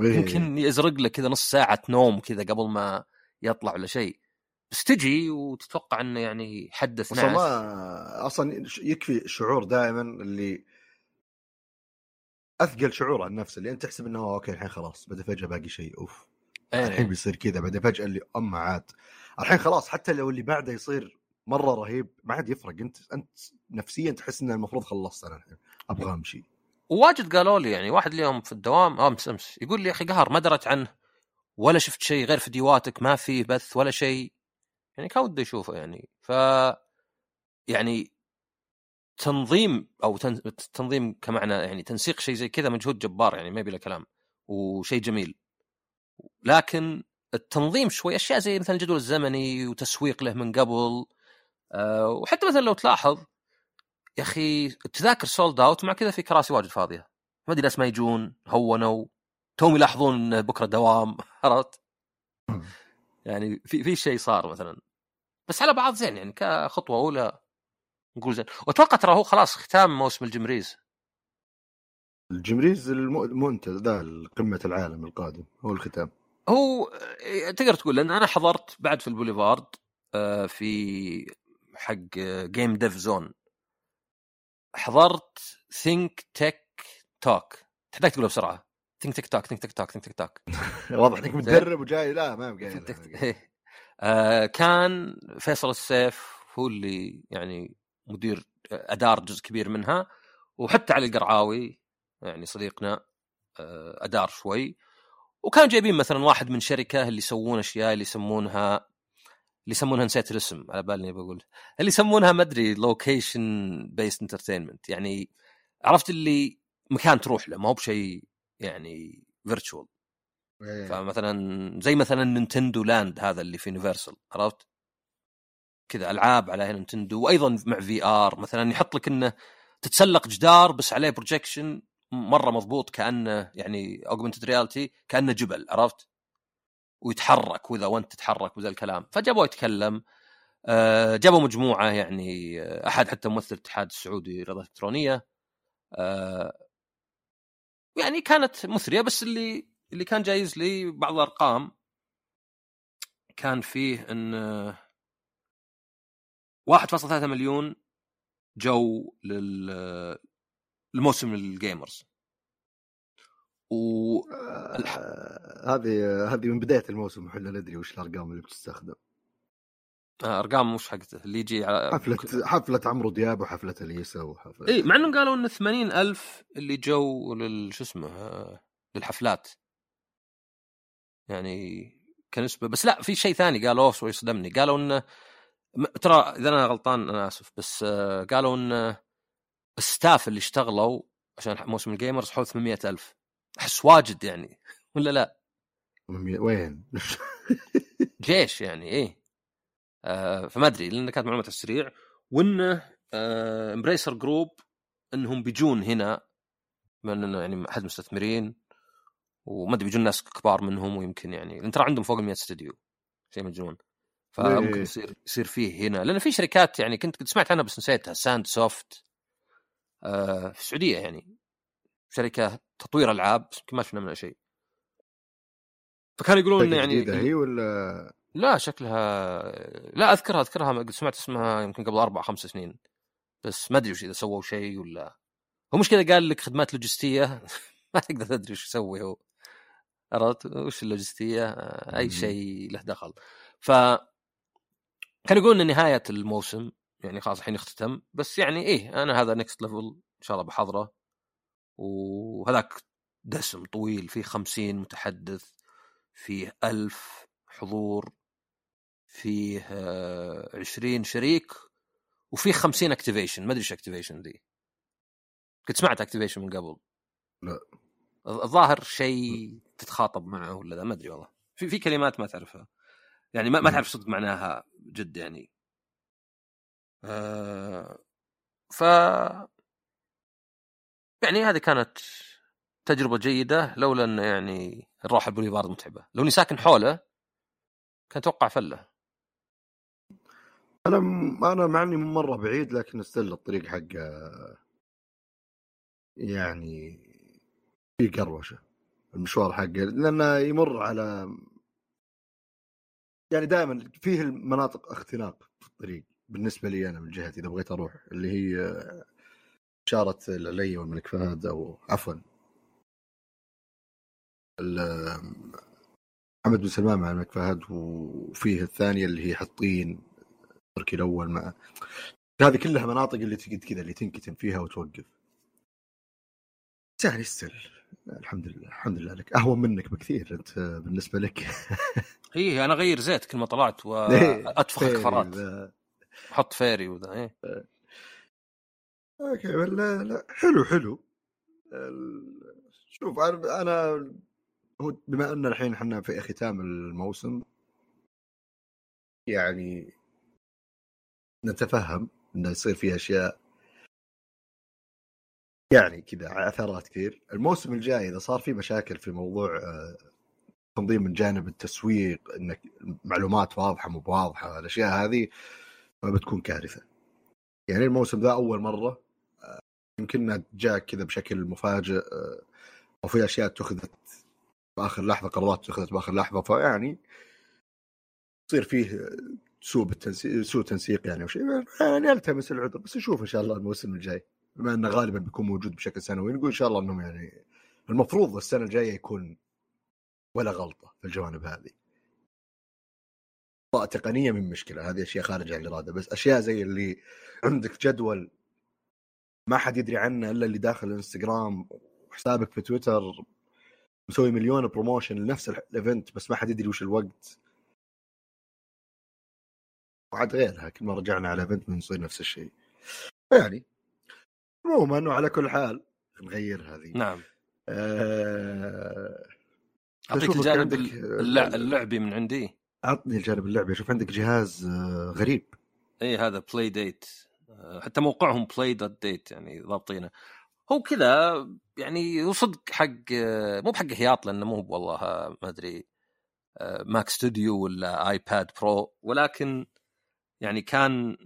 إيه. يمكن يزرق له كذا نص ساعة نوم كذا قبل ما يطلع ولا شيء. بس تجي وتتوقع إنه يعني حدث ناس ما أصلا يكفي الشعور دائما اللي أثقل شعور عن نفسه اللي انت تحسب إنه أوكي الحين خلاص بدا فجأة باقي شيء أوف. الحين إيه. بيصير كذا بعدين فجأة اللي اما عاد. الحين خلاص حتى لو اللي بعده يصير مرة رهيب ما عاد يفرق. أنت أنت نفسيا تحس ان المفروض خلصت أنا الحين أبغى أمشي. وواجد قالوا لي يعني واحد اليوم في الدوام أمس أمس يقول لي يا أخي قهر ما درت عنه ولا شفت شيء غير فيديوهاتك ما في بث ولا شيء. يعني كان ودي أشوفه يعني. ف يعني تنظيم أو تن... تنظيم كمعنى يعني تنسيق شيء زي كذا مجهود جبار يعني ما بلا كلام وشيء جميل. لكن التنظيم شوي أشياء زي مثلا الجدول الزمني وتسويق له من قبل. أه وحتى مثلا لو تلاحظ يا أخي التذاكر sold out مع كذا في كراسي واجد فاضية. ما أدري ناس ما يجون هونوا. توم يلاحظون إن بكرة دوام عرفت؟ يعني في في شيء صار مثلا. بس على بعض زين يعني كخطوة أولى نقول زين. وأتوقع ترى هو خلاص ختام موسم ال Gamers. ال Gamers الم- المنتدى ذا قمة العالم القادم هو الختام. هو آه، تقدر تقول لأن أنا حضرت بعد في البوليفارد آه، في حق Game Dev Zone حضرت Think Tech Talk تحتاج تقولها بسرعة. Think Tech Talk Think Tech Talk Think Tech Talk واضح إنك متدرب وجاي. لا ما قايل إيه. آه، كان فيصل السيف هو اللي يعني مدير ادار جزء كبير منها وحتى علي القرعاوي يعني صديقنا آه، أدار شوي. وكانوا جايبين مثلا واحد من شركة اللي يسوون أشياء اللي يسمونها اللي يسمونها نسيت الاسم على بالي بقول. اللي يسمونها ما أدري location-based entertainment يعني عرفت اللي مكان تروح له ما هو بشيء يعني virtual إيه. فمثلا زي مثلا Nintendo Land هذا اللي في Universal عرفت؟ كذا ألعاب على Nintendo وأيضا مع VR مثلا يحط لك إنه تتسلق جدار بس عليه projection مرة مضبوط كأنه يعني augmented reality كأنه جبل عرفت؟ ويتحرك وإذا وأنت تتحرك وذا الكلام فجابوه يتكلم آه، جابوا مجموعة يعني آه، أحد حتى ممثل الاتحاد السعودي رياضه الكترونيه آه، يعني كانت مثرية بس اللي اللي كان جايز لي بعض الأرقام كان فيه إن 1.3 مليون جو لل الموسم ال Gamers و هذه هذه من بداية الموسم إحنا ندري وش الأرقام اللي بتستخدم. آه، أرقام مش حقته اللي يجي على حفلة حفلة عمرو دياب وحفلة اليسا وحفله إي مع انهم قالوا إن 80 ألف اللي جو لل شو اسمه آه، للحفلات. يعني كنسبة بس لا في شيء ثاني قالوه شوي صدمني. قالوا إنه ترى إذا أنا غلطان أنا آسف بس آه، قالوا ان ال staff اللي اشتغلوا عشان موسم ال Gamers حول 800 ألف. أحس واجد يعني. ولا لا؟ وين؟ جيش يعني إيه. آه فما أدري لأن كانت معلومات السريع وإنه آه Embracer Group إنهم بيجون هنا من إنه يعني أحد المستثمرين وما أدري بيجون ناس كبار منهم ويمكن يعني. لأن ترى عندهم فوق ال 100 استوديو شيء مجنون فممكن يصير يصير فيه هنا. لأن في شركات يعني كنت سمعت عنها بس نسيتها. Sandsoft في السعودية يعني. شركة تطوير ألعاب ما شفنا منها شيء. فكانوا يقولون انه يعني هي ولا؟ لا شكلها لا أذكرها أذكرها سمعت اسمها يمكن قبل أربع خمس سنين. بس ما أدري وش إذا سووا شيء ولا. هو مشكله قال لك خدمات لوجستية؟ ما تقدر تدري وش يسوي هو. عرفت؟ وش اللوجستية؟ أي شيء له دخل. ف كانوا يقولون إن نهاية الموسم يعني خلاص الحين اختتم بس يعني إيه أنا هذا next level إن شاء الله بحضره. وهذاك دسم طويل فيه خمسين متحدث فيه ألف حضور فيه عشرين شريك وفيه خمسين activation ما أدري إيش activation ذي. كنت سمعت activation من قبل. لا. الظاهر شيء تتخاطب معه ولا لا ما أدري والله. في في كلمات ما تعرفها. يعني ما, ما تعرف صدق معناها جد يعني. آه ف يعني هذه كانت تجربة جيدة لولا إن يعني الروح البوليفارد متعبة. لو إني ساكن حوله كان أتوقع فلة. أنا أنا مع إني مرة بعيد لكن أستل الطريق حقه يعني في قروشة. المشوار حقه لأنه يمر على يعني دائما فيه المناطق اختناق في الطريق. بالنسبة لي أنا من جهتي إذا بغيت أروح اللي هي إشارة العلي والملك فهد أو عفوا. محمد بن سلمان مع الملك فهد وفيه الثانية اللي هي حطين التركي الأول مع هذه كلها مناطق اللي تقعد كذا اللي تنكتم فيها وتوقف. يعني still الحمد لله الحمد لله لك. أهون منك بكثير أنت بالنسبة لك. اي أنا اغير زيت كل ما طلعت وانفخ كفرات أحط فيري وذا إيه. okay لا لا حلو حلو. شوف أنا هو بما أن الحين إحنا في ختام الموسم يعني نتفهم انه يصير فيه أشياء يعني كذا عثرات كثير. الموسم الجاي إذا صار في مشاكل في موضوع آه، تنظيم من جانب التسويق إنك معلومات واضحة مو واضحة الأشياء هذه فبتكون كارثة. يعني الموسم ذا أول مرة آه، يمكننا جاء كذا بشكل مفاجئ آه، أو في أشياء اتخذت بآخر لحظة قرارات اتخذت بآخر لحظة فيعني يصير فيه سوء بالتنسيق سوء تنسيق يعني وشيء يعني ألتمس العذر بس نشوف إن شاء الله الموسم الجاي. بما إنه غالبا بيكون موجود بشكل سنوي نقول إن شاء الله إنهم يعني المفروض السنة الجاية يكون ولا غلطة في الجوانب هذه. تقنية من مشكلة؟ هذه أشياء خارج عن الإرادة بس أشياء زي اللي عندك جدول ما حد يدري عنه إلا اللي داخل الانستغرام وحسابك في تويتر مسوي مليون promotion لنفس ال event بس ما حد يدري وش الوقت. وعاد غيرها كل ما رجعنا على event بنصير نفس الشيء. يعني عموما وعلى كل حال نغير هذه. نعم. آه... أعطيك الجانب اللع... اللعبي من عندي. عطني الجانب اللعبي. أشوف عندك جهاز آه، غريب. اي هذا Playdate آه، حتى موقعهم play dot date يعني ضابطينه. هو كذا يعني وصدق حق آه، مو بحق هياط لأنه مو والله ما أدري Mac Studio ولا iPad Pro ولكن يعني كان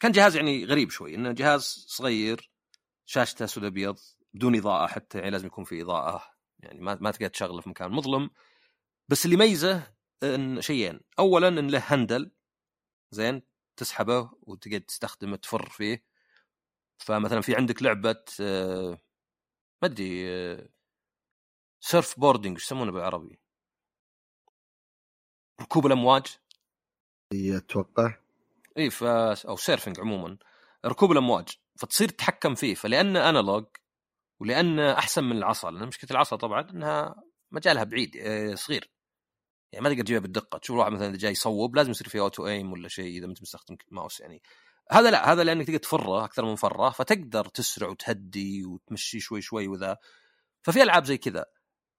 كان جهاز يعني غريب شوي. إنه جهاز صغير شاشته اسود أبيض بدون إضاءة حتى يعني لازم يكون في إضاءة. يعني ما ما تقدر تشغله في مكان مظلم. بس اللي يميزه إن شيئين اولا إن له handle. زين. تسحبه وتقعد تستخدمه تفر فيه. فمثلا في عندك لعبة آه، ما أدري آه، surfboarding إيش يسمونه بالعربي؟ ركوب الأمواج. اي أتوقع إي ف أو surfing عموما. ركوب الأمواج. فتصير تتحكم فيه. فلأن analog ولأن أحسن من العصا. لأن مشكلة العصا طبعا إنها مجالها بعيد آه، صغير. يعني ما تقدر تجيبها بالدقة. تشوف واحد مثلا إذا جاي يصوب لازم يصير في auto aim ولا شيء إذا أنت مستخدم ماوس يعني. هذا لا هذا لأنك تقدر تفره أكثر من فره فتقدر تسرع وتهدي وتمشي شوي شوي وذا. ففي ألعاب زي كذا.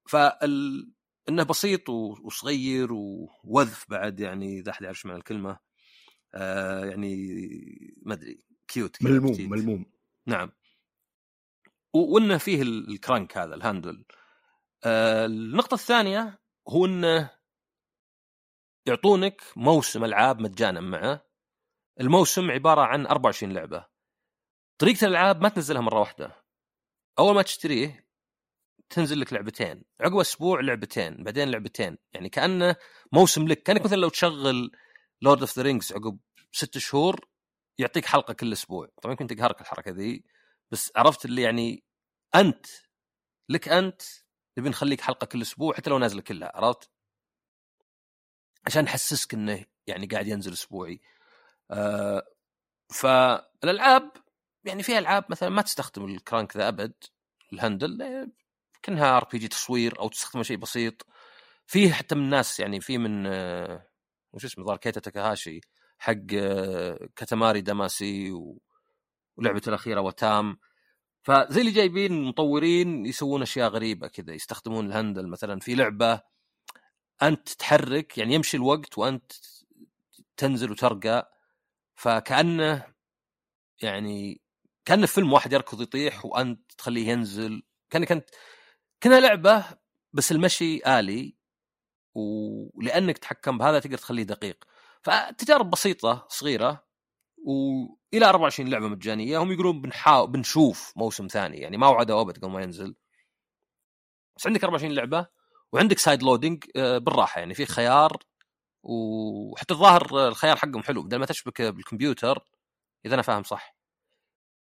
فال إنه بسيط وصغير ووذف بعد يعني إذا أحد يعرف معنى الكلمة. آه يعني ما أدري cute ملموم كتير. ملموم. نعم. وإنه فيه ال crank هذا ال handle آه النقطة الثانية هو إنه يعطونك موسم ألعاب مجانا معه. الموسم عبارة عن 24 لعبة. طريقة الألعاب ما تنزلها مرة واحدة. أول ما تشتريه تنزل لك لعبتين. عقب أسبوع لعبتين بعدين لعبتين. يعني كأنه موسم لك. كأنك مثلا لو تشغل Lord of the Rings عقب ست شهور يعطيك حلقة كل أسبوع. طبعا يمكن تقهرك الحركة ذي. بس عرفت اللي يعني أنت لك أنت نبي نخليك حلقة كل أسبوع حتى لو نازلة كلها. عرفت؟ عشان نحسسك إنه يعني قاعد ينزل أسبوعي. آه فالالعاب يعني في ألعاب مثلا ما تستخدم ال crank ذا أبد ال handle كأنها RPG تصوير أو تستخدم شيء بسيط. في حتى من الناس يعني في من آه وش اسمه ظهر Keita Takahashi حق آه Katamari Damacy. ولعبته الأخيرة Wattam فزي اللي جايبين مطورين يسوون أشياء غريبة كذا يستخدمون ال handle مثلا في لعبة أنت تحرك يعني يمشي الوقت وأنت تنزل وترقى فكأنه يعني كأنه فيلم واحد يركض يطيح وأنت تخليه ينزل. كانك انت كانها لعبة بس المشي آلي ولأنك تحكم بهذا تقدر تخليه دقيق. فتجارب بسيطة صغيرة وإلى 24 لعبة مجانية هم يقولون بنحاول بنشوف موسم ثاني يعني ما وعدوا أبد قبل ما ينزل. بس عندك 24 لعبة؟ وعندك sideloading آه، بالراحة. يعني في خيار وحتى الظاهر الخيار حقهم حلو. بدل ما تشبك بالكمبيوتر إذا أنا فاهم صح.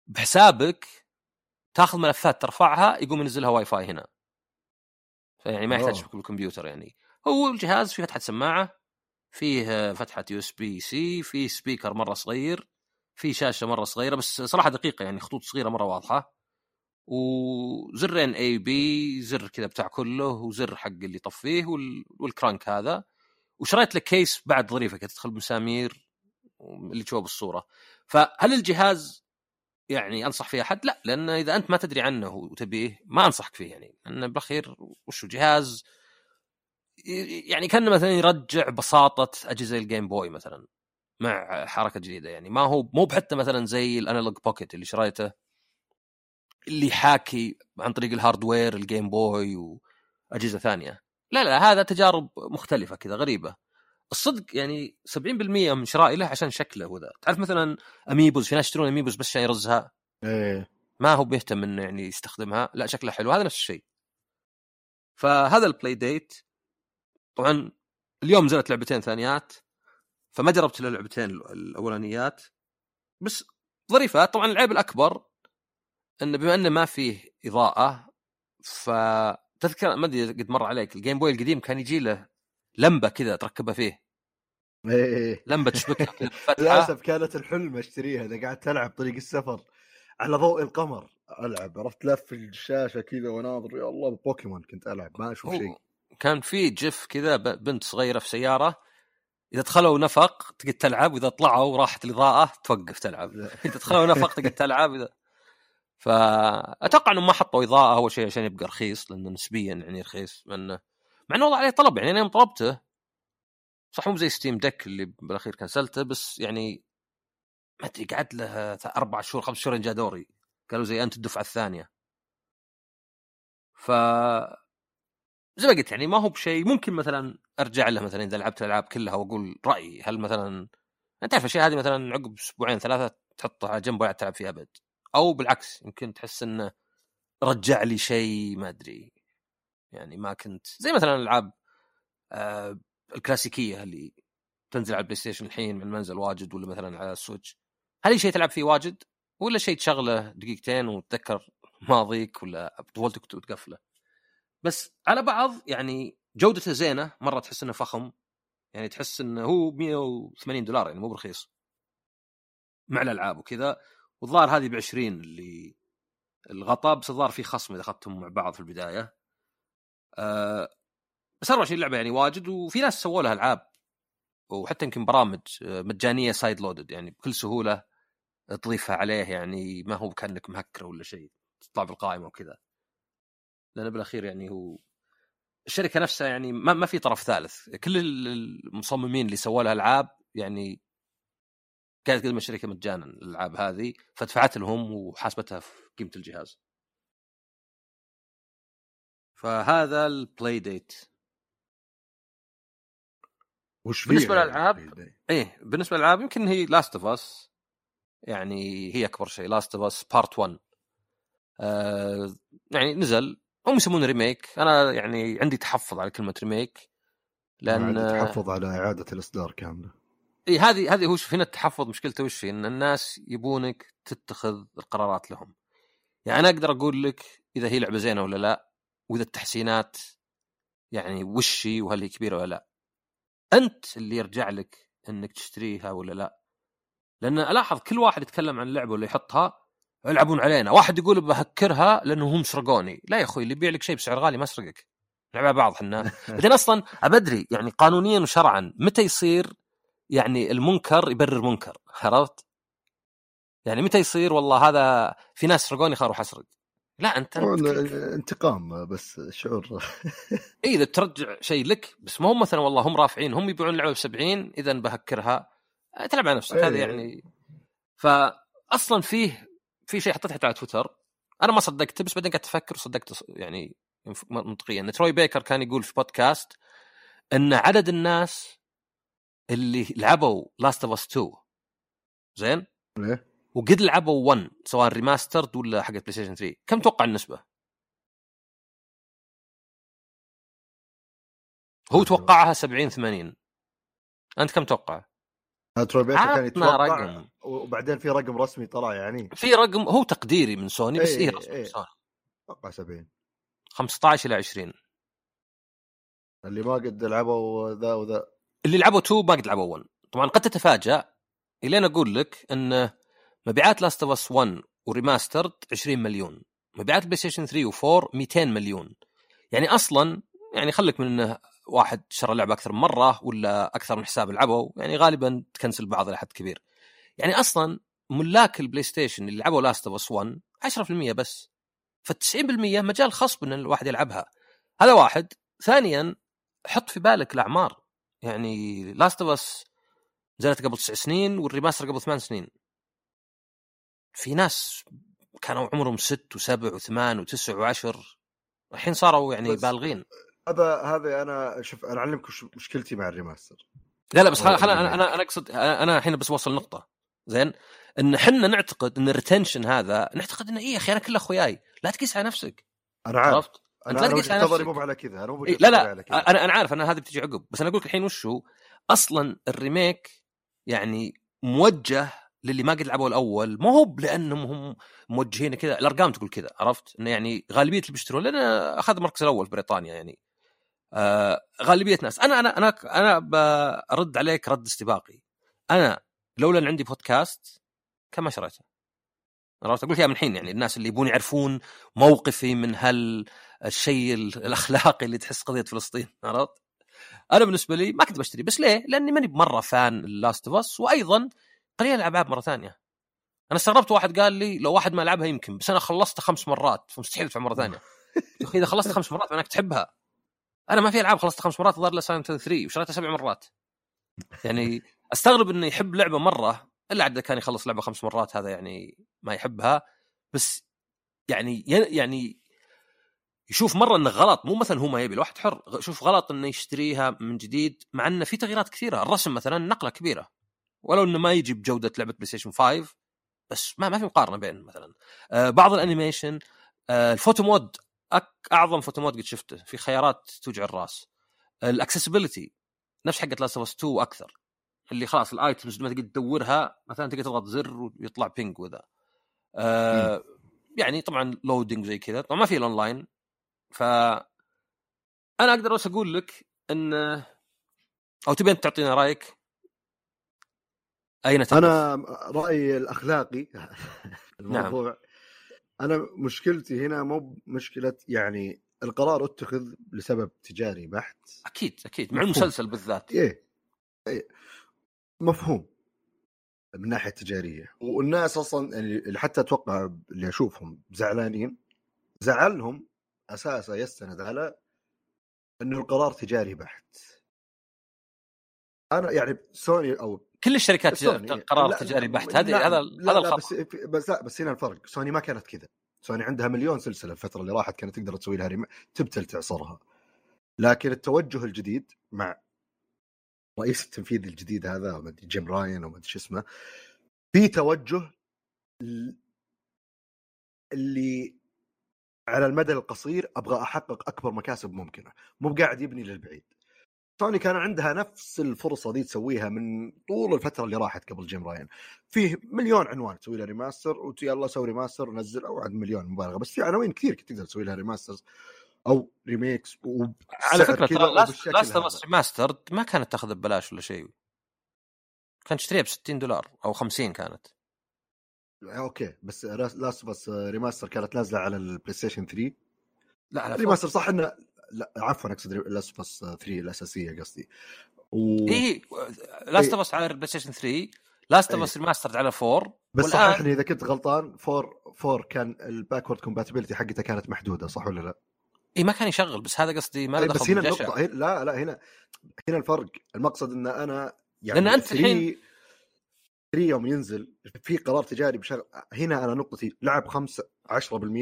بحسابك تاخذ ملفات ترفعها يقوم ينزلها واي فاي هنا. فيعني ما يحتاج تشبك بالكمبيوتر يعني. هو الجهاز فيه فتحة سماعة فيه فتحة USB-C فيه speaker مرة صغير في شاشة مرة صغيرة بس صراحة دقيقة يعني خطوط صغيرة مرة واضحة. وزرين A B زر كذا بتاع كله وزر حق اللي يطفيه وال crank هذا. وشريت لك كيس بعد ظريفة كذا تدخل مسامير اللي تشوفه بالصورة. فهل الجهاز يعني أنصح فيه أحد؟ لا لأن إذا أنت ما تدري عنه وتبيه ما أنصحك فيه يعني. لأنه بالأخير وش جهاز؟ يعني كان مثلا يرجع بساطة أجهزة ال Game Boy مثلا مع حركة جديدة يعني. ما هو مو بحتى مثلا زي ال Analogue Pocket اللي شريته. اللي يحاكي عن طريق ال hardware ال Game Boy واجهزه ثانية. لا لا هذا تجارب مختلفة كذا غريبة. الصدق يعني 70% من شرائي له عشان شكله وذا. تعرف مثلا amiibos في ناس يشترون amiibos بس عشان يرزها؟ إيه. ما هو بيهتم إنه يعني يستخدمها لا شكلها حلو. هذا نفس الشيء. فهذا ال Playdate طبعا اليوم نزلت لعبتين ثانيات فما جربت إلا اللعبتين الأولانيات. بس ظريفات طبعا العيب الأكبر إنه بما إنه ما فيه إضاءة فتذكر ما أدري قد مر عليك ال Game Boy القديم كان يجي له لمبة كذا تركبها فيه. إيه. لمبة تشبكها للأسف كانت الحلم أشتريها إذا قاعد تلعب طريق السفر على ضوء القمر ألعب عرفت؟ لف الشاشة كذا وناظر يا الله بوكيمون كنت ألعب ما أشوف شيء. كان في GIF كذا بنت صغيرة في سيارة إذا دخلوا نفق تقعد تلعب وإذا طلعوا وراحت الإضاءة توقف تلعب. إذا دخلوا نفق تقعد تلعب إذا فأتوقع انهم ما حطوا إضاءة أول شيء عشان يبقى رخيص لأنه نسبيا يعني رخيص لأنه مع إنه والله عليه طلب يعني أنا يوم طلبته صح مو زي ستيم ديك اللي بالأخير كنسلته بس يعني ما أدري قعد له أربع شهور خمس شهور جاء دوري قالوا زي أنت الدفعة الثانية. ف زي ما قلت يعني ما هو بشيء ممكن مثلا أرجع له مثلا إذا لعبت الألعاب كلها وأقول رأيي هل مثلا أنت تعرف الأشياء هذه مثلا عقب أسبوعين ثلاثة تحطها على جنب ولا تلعب فيها أبد؟ أو بالعكس يمكن تحس إنه رجع لي شيء ما أدري. يعني ما كنت زي مثلا الألعاب آه الكلاسيكية اللي تنزل على ال PlayStation الحين من المنزل واجد ولا مثلا على ال Switch. هل هي شيء تلعب فيه واجد ولا شيء تشغله دقيقتين وتتذكر ماضيك ولا طفولتك وتقفله؟ بس على بعض يعني جودته زينة مرة تحس إنه فخم. يعني تحس إنه هو 180 دولار يعني مو برخيص. مع الألعاب وكذا. والظاهر هذه ب 20 اللي الغطاء بس الظاهر في خصم إذا أخذتهم مع بعض في البداية. أه بس 24 لعبة يعني واجد وفي ناس سووا لها ألعاب. وحتى يمكن برامج آه، مجانية سايد لودد يعني بكل سهولة تضيفها عليه يعني ما هو كأنك مهكره ولا شيء تطلع بالقائمة وكذا. لأن بالأخير يعني هو الشركة نفسها يعني ما, ما في طرف ثالث. كل المصممين اللي سووا لها ألعاب يعني كانت تقدم الشركة مجانا الألعاب هذه فدفعت لهم وحاسبتها في قيمة الجهاز. فهذا ال Playdate وش بالنسبة للألعاب؟ إيه بالنسبة للألعاب يمكن هي Last of Us يعني هي أكبر شيء Last of Us Part 1 آه يعني نزل هم يسمونه ريميك أنا يعني عندي تحفظ على كلمة ريميك لأن عندي تحفظ على إعادة الإصدار كاملة. اي هذه هذه هو هنا التحفظ مشكلته وش إن الناس يبونك تتخذ القرارات لهم. يعني أنا أقدر أقول لك إذا هي لعبة زينة ولا لا وإذا التحسينات يعني وش هي وهل هي كبيرة ولا لا. أنت اللي يرجع لك إنك تشتريها ولا لا. لأن ألاحظ كل واحد يتكلم عن اللعبه ولا يحطها يلعبون علينا. واحد يقول بهكرها لأنه هم سرقوني. لا يا أخوي اللي يبيع لك شيء بسعر غالي ما سرقك. نلعب بعض إحنا. بعدين أصلا أبدري يعني قانونيا وشرعا متى يصير يعني المنكر يبرر منكر عرفت؟ يعني متى يصير؟ والله هذا في ناس سرقوني خليني أروح أسرق. لا أنت انتقام بس شعور. اي إذا ترجع شيء لك بس ما هم مثلا والله هم رافعين هم يبيعون اللعبه ب 70 اذا بهكرها. تلعب على نفسك هذا يعني. فاصلا فيه في شيء حطيته حتى على تويتر. أنا ما صدقته بس بعدين قعدت أفكر وصدقت يعني منطقيا. ان تروي بيكر كان يقول في بودكاست إن عدد الناس اللي لعبوا Last of Us 2 زين؟ ليه؟ وقد لعبوا 1 سواء remastered ولا حق PlayStation 3 كم توقع النسبة؟ هو توقعها 70 80 أنت كم توقع؟ تروي كان يتوقع رقم وبعدين في رقم رسمي طلع يعني في رقم هو تقديري من سوني بس إيه, رسمي إيه. سوني أتوقع 70 15 إلى 20 اللي ما قد لعبوا ذا وذا اللي لعبوا 2 ما قد لعبوا 1 طبعا قد تتفاجأ إلين أقول لك إن مبيعات Last of Us 1 و remastered 20 مليون. مبيعات ال PlayStation 3 و4 200 مليون. يعني أصلا يعني خليك من انه واحد شرى اللعبه أكثر من مرة ولا أكثر من حساب لعبوا يعني غالبا ت cancel بعض إلى حد كبير. يعني أصلا ملاك ال PlayStation اللي لعبوا Last of Us 1 10% بس. ف 90% مجال خصب إن الواحد يلعبها. هذا واحد. ثانيا حط في بالك الأعمار. يعني Last of Us نزلت قبل تسع سنين وال remaster قبل ثمان سنين. في ناس كانوا عمرهم ست وسبع وثمان وتسع وعشر الحين صاروا يعني بالغين. هذا هذا أنا شوف أنا أعلمك مشكلتي مع ال remaster. لا لا بس خل أنا أنا أنا أقصد أنا الحين بس وصل نقطة. زين؟ إن إحنا نعتقد إن ال retention هذا نعتقد إنه يا أخي أنا كل أخوياي لا تقيس على نفسك. أنا عارف. عرفت؟ أنت لا تقيس على مو على كذا أنا إيه لا لا أنا أنا عارف أنا هذه بتجي عقب بس أنا أقول لك الحين وش هو؟ أصلا ال remake يعني موجه للي ما قد لعبوا الأول مو هو لأنهم هم موجهين كذا الأرقام تقول كذا عرفت؟ إنه يعني غالبية اللي بيشترون لأن أخذ المركز الأول في بريطانيا يعني. آه غالبية الناس أنا أنا أنا أنا برد عليك رد استباقي. أنا لولا إن عندي بودكاست كم ما شريته. عرفت؟ أقول لك من الحين يعني الناس اللي يبون يعرفون موقفي من هالشيء الأخلاقي اللي تحس قضية فلسطين عرفت؟ أنا بالنسبة لي ما كنت بشتري بس ليه؟ لأني ماني بمره fan ال Last of Us وأيضا قليل الألعاب مرة ثانية. أنا استغربت واحد قال لي لو واحد ما لعبها يمكن بس أنا خلصتها خمس مرات فمستحيل أدفع مرة ثانية. يا أخي إذا خلصت خمس مرات معناك تحبها أنا ما في ألعاب خلصت خمس مرات ظهر لي Silent 3 وشريتها سبع مرات. يعني أستغرب إنه يحب لعبة مرة إلا عاد كان يخلص لعبة خمس مرات هذا يعني ما يحبها. بس يعني يعني يشوف مرة إنه غلط مو مثلا هو ما يبي الواحد حر شوف غلط إنه يشتريها من جديد مع إنه في تغييرات كثيرة الرسم مثلا نقلة كبيرة. ولو إنه ما يجي بجوده لعبة PlayStation 5 بس ما ما في مقارنة بين مثلا. آه بعض ال animation آه ال photo mode أك أعظم photo mode قد شفته في خيارات توجع الرأس. ال accessibility نفس حقت Last of 2 أكثر. اللي خلاص ال items ما تقدر تدورها مثلا تقدر تضغط زر ويطلع ping وذا. آه يعني طبعا loading زي كذا. طبعا ما في الاونلاين ف أنا أقدر بس أقول لك إن أو تبي انت تعطينا رأيك؟ أين تقف؟ أنا رأيي الأخلاقي الموضوع. نعم. أنا مشكلتي هنا مو مشكله يعني القرار اتخذ لسبب تجاري بحت. أكيد أكيد. مع المسلسل بالذات. إيه, إيه. مفهوم. من ناحية تجارية. والناس أصلا يعني حتى أتوقع اللي أشوفهم زعلانين زعلهم أساسا يستند على أنه القرار تجاري بحت. أنا يعني سوني أو كل الشركات قرار لا تجاري بحت. هذه هذا هذا الخطا بس بس لا بس هنا الفرق. سوني ما كانت كذا. سوني عندها مليون سلسلة الفترة اللي راحت كانت تقدر تسوي لها ريم... تبتل تعصرها. لكن التوجه الجديد مع رئيس التنفيذي الجديد هذا Jim Ryan أو ما أدري شو اسمه في توجه اللي على المدى القصير أبغى أحقق أكبر مكاسب ممكنة مو قاعد يبني للبعيد. سوني كان عندها نفس الفرصة دي تسويها من طول الفترة اللي راحت قبل Jim Ryan. فيه مليون عنوان تسوي لها remaster ويلا سوي remaster ونزل أو عاد مليون مبالغة بس في عناوين كثير تقدر تسوي لها remasters أو remakes على فكرة ترى Last of remaster ما كانت تاخذ ببلاش ولا شيء. كانت تشتريها ب 60 دولار أو 50 كانت. أوكي بس Last of remaster كانت نازلة على ال PlayStation 3 لا على remaster صح انه لا عفوا أقصد Last of 3 الأساسية قصدي. و... اي Last of على ال PlayStation 3 Last of remaster على 4 بس والآن... صححني إذا كنت غلطان 4 4 كان ال backward compatibility حقته كانت محدودة صح ولا لا؟ اي ما كان يشغل بس هذا قصدي ما له بس هنا النقطة هنا لا لا هنا هنا الفرق. المقصد إن أنا يعني لأن أنت الحين 3 يوم ينزل في قرار تجاري بشغل هنا أنا نقطتي لعب 5 10%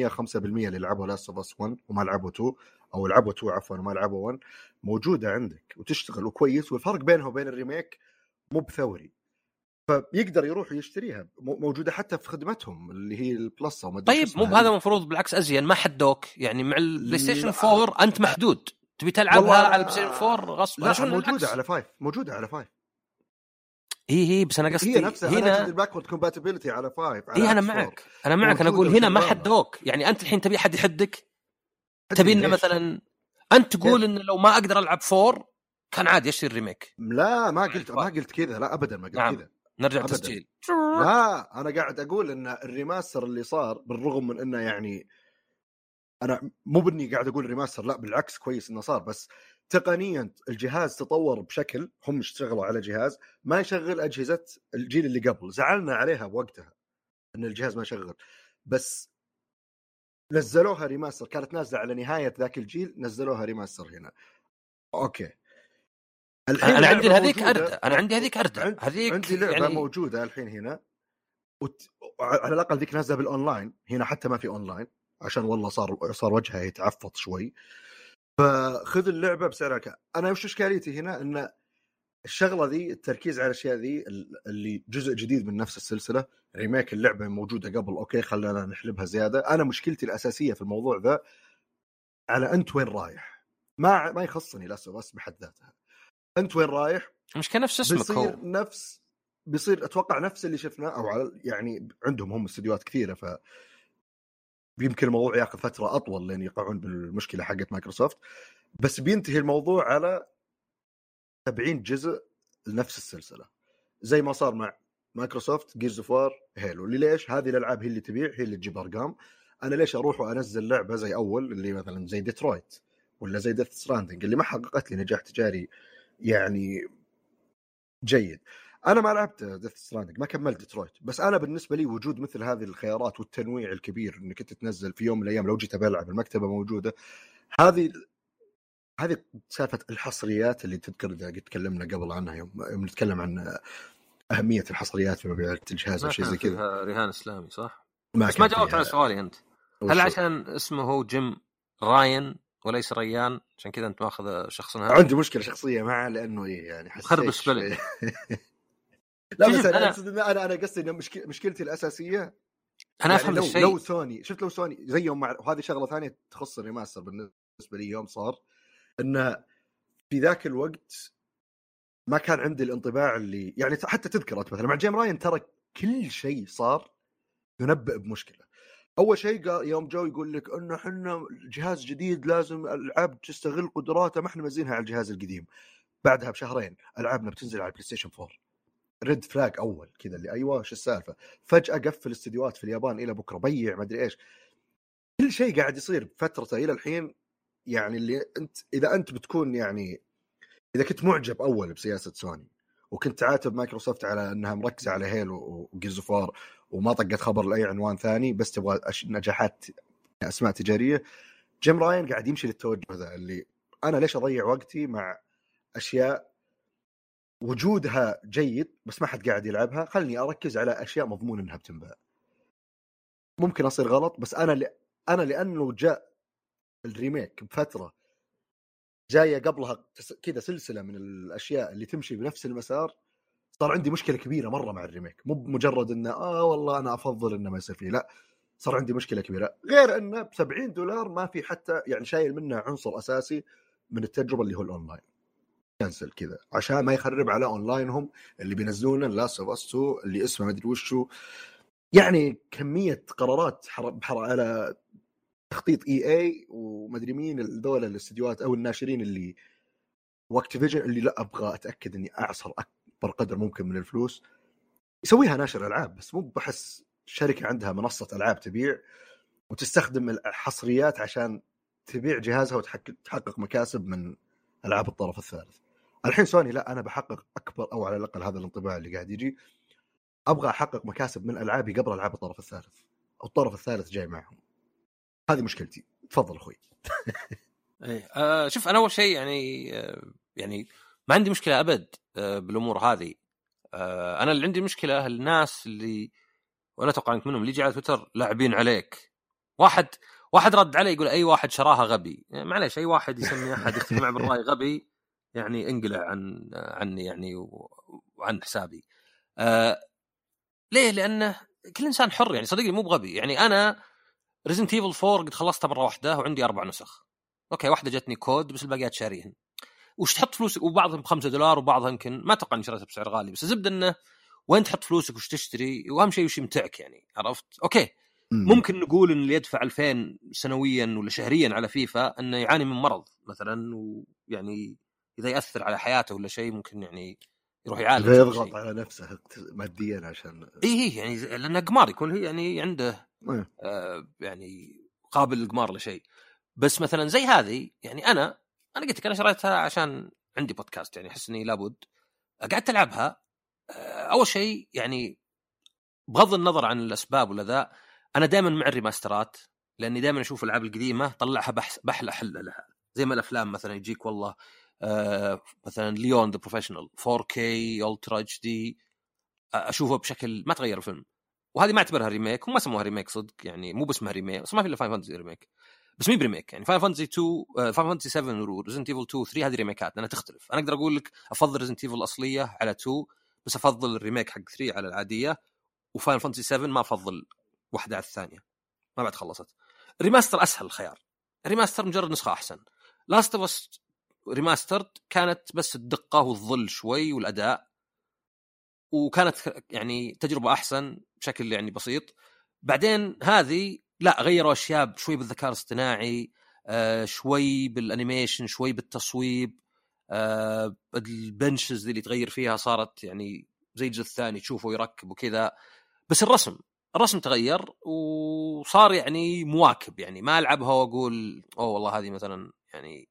5% اللي لعبوا Last of Us 1 وما لعبوا 2 أو لعبوا 2 عفوا وما لعبوا 1 موجودة عندك وتشتغل وكويس والفرق بينها وبين ال remake مو بثوري. فيقدر يروح يشتريها موجودة حتى في خدمتهم اللي هي ال Plus أو طيب مو بهذا المفروض بالعكس أزين ما حدوك يعني مع ال PlayStation 4 أنت محدود. تبي تلعبها على ال PlayStation 4 غصب لا موجودة على 5 موجودة على 5 اي اي بس أنا قصدي هي نفسها هنا ال backward compatibility على 5 إي أنا معك. أنا معك. أنا أقول هنا ما حدوك يعني أنت الحين تبي حد يحدك؟ تبي إنه مثلا أنت تقول إنه لو ما أقدر ألعب 4 كان عادي اشتري ال remake لا ما قلت ما قلت كذا لا ابدا ما قلت نعم. كذا. نرجع أبداً. تسجيل. لا أنا قاعد أقول إن ال remaster اللي صار بالرغم من إنه يعني أنا مو بإني قاعد أقول remaster لا بالعكس كويس إنه صار بس تقنيا الجهاز تطور بشكل هم اشتغلوا على جهاز ما يشغل أجهزة الجيل اللي قبل زعلنا عليها بوقتها إن الجهاز ما يشغل بس نزلوها remaster كانت نازلة على نهاية ذاك الجيل نزلوها remaster هنا. Okay. الحين أنا عندي هذيك ارده أنا عندي هذيك ارده هذيك عندي لعبة يعني... موجودة الحين هنا وت... على الأقل ذيك نازلة بالأونلاين هنا حتى ما في أونلاين عشان والله صار صار وجهها يتعفط شوي. فخذ اللعبة بسعرها أنا وش إشكاليتي هنا؟ إن الشغلة ذي التركيز على الأشياء ذي اللي جزء جديد من نفس السلسلة remake اللعبة موجودة قبل okay خلينا نحلبها زيادة. أنا مشكلتي الأساسية في الموضوع ذا على أنت وين رايح؟ ما ما يخصني للاسف بس بحد ذاتها أنت وين رايح؟ مش كان نفس اسمك بيصير هو. نفس بيصير أتوقع نفس اللي شفناه أو على يعني عندهم هم استديوهات كثيرة ف يمكن الموضوع ياخذ فترة أطول لين يقعون بالمشكلة حقت مايكروسوفت بس بينتهي الموضوع على 70 جزء لنفس السلسلة. زي ما صار مع Microsoft Gears of War Halo ليش؟ هذه الألعاب هي اللي تبيع هي اللي تجيب أرقام. أنا ليش أروح وأنزل لعبة زي أول اللي مثلا زي ديترويت ولا زي Death Stranding اللي ما حققت لي نجاح تجاري يعني جيد؟ أنا ما لعبت Death Stranding ما كملت ديترويت بس أنا بالنسبة لي وجود مثل هذه الخيارات والتنويع الكبير إنك أنت تنزل في يوم من الأيام لو جيت بلعب المكتبة موجودة هذه هذه سالفة الحصريات اللي تذكر إذا قد تكلمنا قبل عنها يوم, يوم نتكلم عن أهمية الحصريات في مبيعات الجهاز أو شيء زي كذا. رهان إسلامي صح؟ ما بس ما جاوبت على سؤالي أنت. هل عشان اسمه هو جيم راين وليس ريان؟ عشان كذا أنت ماخذ شخص عندي مشكلة شخصية معه لأنه إيه يعني خربش بلد لا بس أنا أنا- أقصد إن أنا أنا قصدي ان مشك- مشكلتي الأساسية أنا يعني أفهم لو الشيء. لو سوني شفت لو سوني زيهم مع وهذه شغلة ثانية تخص الريماستر بالنسبة لي يوم صار انه في ذاك الوقت ما كان عندي الانطباع اللي يعني حتى تذكر أنت مثلا مع Jim Ryan ترى كل شيء صار ينبئ بمشكلة. أول شيء قال يوم جو يقول لك إنه إحنا جهاز جديد لازم الالعاب تستغل قدراته ما إحنا مزينها على الجهاز القديم. بعدها بشهرين ألعابنا بتنزل على ال PlayStation 4 red flag أول كذا اللي أيوه شو السالفة فجأة قفل استديوهات في اليابان إلى بكرة بيع ما أدري إيش كل شيء قاعد يصير بفترته إلى الحين يعني اللي أنت إذا أنت بتكون يعني إذا كنت معجب أول بسياسة سوني وكنت تعاتب مايكروسوفت على إنها مركزة على Halo و Gears of War وما طقت خبر لأي عنوان ثاني بس تبغى. نجاحات أسماء تجارية Jim Ryan قاعد يمشي للتوجه ذا اللي أنا ليش أضيع وقتي مع أشياء وجودها جيد بس ما حد قاعد يلعبها خلني أركز على أشياء مضمون إنها بتنباع ممكن أصير غلط بس أنا ل... أنا لأنه جاء ال remake بفترة جاية قبلها كذا سلسلة من الأشياء اللي تمشي بنفس المسار صار عندي مشكلة كبيرة مرة مع ال remake. مو بمجرد إنه آه والله أنا أفضل إنه ما يصير فيه لا صار عندي مشكلة كبيرة. غير إنه ب 70 دولار ما في حتى يعني شايل منه عنصر أساسي من التجربة اللي هو ال online. cancel كذا عشان ما يخرب على اونلاينهم اللي بينزلونه لاست اوف اس 2 اللي اسمه ما أدري وشو يعني كمية قرارات حر... بحر... على تخطيط اي اي ومدري مين الدول الاستديوهات أو الناشرين اللي واكتيفيجن اللي لا أبغى أتأكد إني أعصر أكبر قدر ممكن من الفلوس يسويها ناشر ألعاب بس مو بحس شركة عندها منصة ألعاب تبيع وتستخدم الحصريات عشان تبيع جهازها وتحقق مكاسب من ألعاب الطرف الثالث. الحين سوني لا أنا بحقق أكبر أو على الأقل هذا الانطباع اللي قاعد يجي. أبغى أحقق مكاسب من ألعابي قبل ألعاب الطرف الثالث. أو الطرف الثالث جاي معهم. هذه مشكلتي. تفضل أخوي. إيه آه شوف أنا أول شيء يعني آه يعني ما عندي مشكلة أبد آه بالأمور هذه. أنا اللي عندي مشكلة الناس اللي وأنا أتوقع إنك منهم اللي يجي على تويتر لاعبين عليك. واحد واحد رد علي يقول أي واحد شراها غبي. يعني معليش أي واحد يسمي أحد يختلف معه بالرأي غبي يعني انقلع عن عني يعني وعن حسابي. آه ليه؟ لأنه كل إنسان حر يعني صدقني مو بغبي. يعني أنا Resident Evil 4 قد خلصتها مرة واحدة وعندي أربع نسخ. Okay واحدة جتني كود بس الباقيات شاريهن. وش تحط فلوسك؟ وبعضهم ب 5 دولار وبعضها يمكن ما أتوقع إني شريتها بسعر غالي بس الزبدة إنه وين تحط فلوسك وش تشتري؟ وأهم شيء وش يمتعك يعني عرفت؟ okay ممكن نقول إن اللي يدفع 2000 سنويا ولا شهريا على فيفا إنه يعاني من مرض مثلا ويعني إذا يأثر على حياته ولا شيء ممكن يعني يروح يعالج يضغط. على نفسه ماديا عشان اي اي يعني لأنه قمار يكون هي يعني عنده إيه. آه يعني قابل للقمار لشيء بس مثلا زي هذه يعني أنا أنا قلت لك أنا شريتها عشان عندي بودكاست يعني أحس إني لابد قعدت ألعبها آه أول شيء يعني بغض النظر عن الأسباب ولا ذا أنا دائما مع ال remaster ات لأني دائما أشوف الألعاب القديمة طلعها بأحلى حلة لها زي ما الأفلام مثلا يجيك والله مثلا Léon The Professional 4K Ultra HD أشوفه بشكل ما تغير الفيلم. وهذه ما أعتبرها remake هم ما سموها remake صدق يعني مو باسمها remake بس ما في إلا Final Fantasy remake بس مي ب remake يعني Final Fantasy 2 Final Fantasy 7 و Resident Evil 2 3 هذه remake ات لأنها تختلف. أنا أقدر أقول لك أفضل Resident Evil الأصلية على 2 بس أفضل ال remake حق 3 على العادية و Final Fantasy 7 ما أفضل واحدة على الثانية. ما بعد خلصت. remaster أسهل الخيار remaster مجرد نسخة أحسن. Last of Us Remastered كانت بس الدقة والظل شوي والأداء وكانت يعني تجربة أحسن بشكل يعني بسيط. بعدين هذه لا غيروا أشياء شوي بالذكاء الاصطناعي آه شوي بال animation شوي بالتصويب آه البنشز اللي تغير فيها صارت يعني زي الجزء الثاني تشوفه يركب وكذا. بس الرسم الرسم تغير وصار يعني مواكب يعني. ما ألعبها وأقول أوه والله هذه مثلا يعني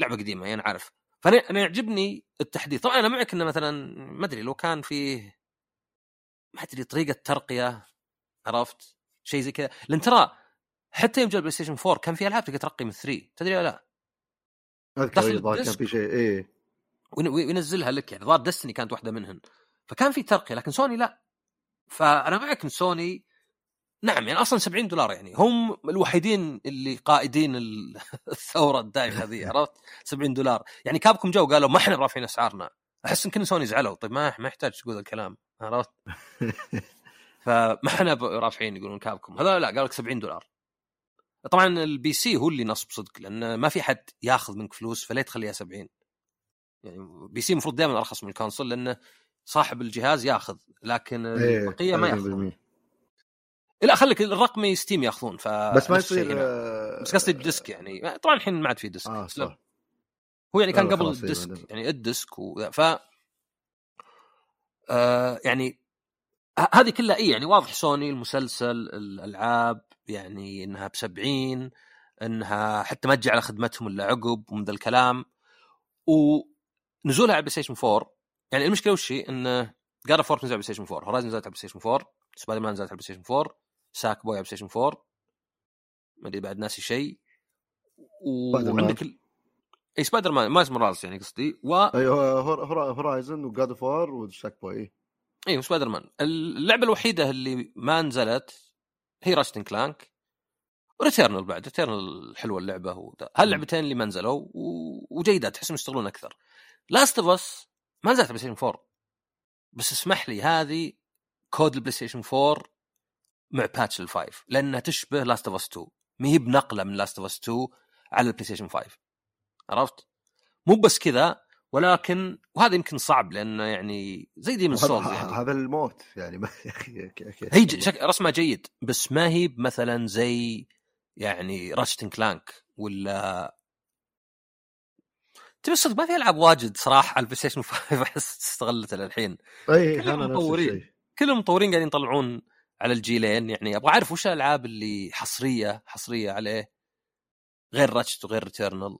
لعبة قديمة يعني عارف. فأنا أنا يعجبني التحديث. طبعا أنا معك إنه مثلا ما أدري لو كان فيه ما أدري طريقة ترقية عرفت؟ شيء زي كذا. لأن ترى حتى يوم جاء ال PlayStation 4 كان في ألعاب تقدر ترقي من 3 تدري ولا لا؟ أذكر كان. في شيء وين- وينزلها لك يعني. ظاهر Destiny كانت واحدة منهن. فكان في ترقية لكن سوني لا. فأنا معك إن سوني نعم يعني أصلا 70 دولار يعني. هم الوحيدين اللي قائدين ال- الثورة الدايخه ذي عرفت؟ 70 دولار. يعني Capcom جو قالوا ما إحنا رافعين أسعارنا. أحس يمكن سوني زعلوا. طيب ما ما يحتاج تقول الكلام عرفت؟ فما إحنا رافعين يقولون Capcom. هذا لا قال لك 70 دولار. طبعا ال PC هو اللي نصب صدق لأن ما في حد ياخذ منك فلوس فليه تخليها 70 يعني PC المفروض دائما أرخص من ال console لأنه صاحب الجهاز ياخذ لكن إيه، البقية ما 100%. لا خليك الرقمي Steam ياخذون ف بس ما يصير هنا. آه، بس قصدي ال disc يعني طبعا الحين ما عاد في disc لا. صح هو يعني كان قبل إيه، ال disc. يعني ال disc و... ف آه يعني هذه كلها اي يعني واضح سوني المسلسل الألعاب يعني إنها ب 70 إنها حتى ما تجي على خدمتهم إلا عقب ومن ذا الكلام ونزولها على PlayStation 4 يعني المشكلة وش هي؟ انه God of نزل على PlayStation 4 Horizon نزلت على PlayStation 4 سبايدر مان نزلت على PlayStation 4 Sackboy على Station 4 ما أدري بعد ناسي شيء. وعندك ال... إي Spider-Man Miles Morales يعني قصدي. و أيوه هور- هور- Horizon و God of War و Sackboy أيوه سبايدر مان. اللعبة الوحيدة اللي ما نزلت هي Ratchet and Clank. و Returnal بعد Returnal حلوة اللعبة وده. هاللعبتين اللي ما نزلوا و... وجيدات تحسهم يشتغلون أكثر. Last of Us ما نزلت PlayStation 4 بس اسمح لي هذه كود ال PlayStation 4 مع patch ال five لأنها تشبه Last of Us 2 ما هي بنقلة من Last of Us 2 على ال PlayStation 5 عرفت؟ مو بس كذا ولكن وهذا يمكن صعب لأنه يعني زي Demon وهذا- Souls يعني. هذا الموت يعني. ما يا أخي هي ج- شك... رسمها جيد بس ما هي مثلا زي يعني Ratchet and Clank ولا تبي الصدق ما في ألعاب واجد صراحة على ال PlayStation 5 أحس استغلتها للحين. إي كلهم مطورين. الشيء. كل المطورين قاعدين يطلعون على الجيلين يعني أبغى أعرف وش الألعاب اللي حصرية حصرية عليه غير Ratchet وغير Returnal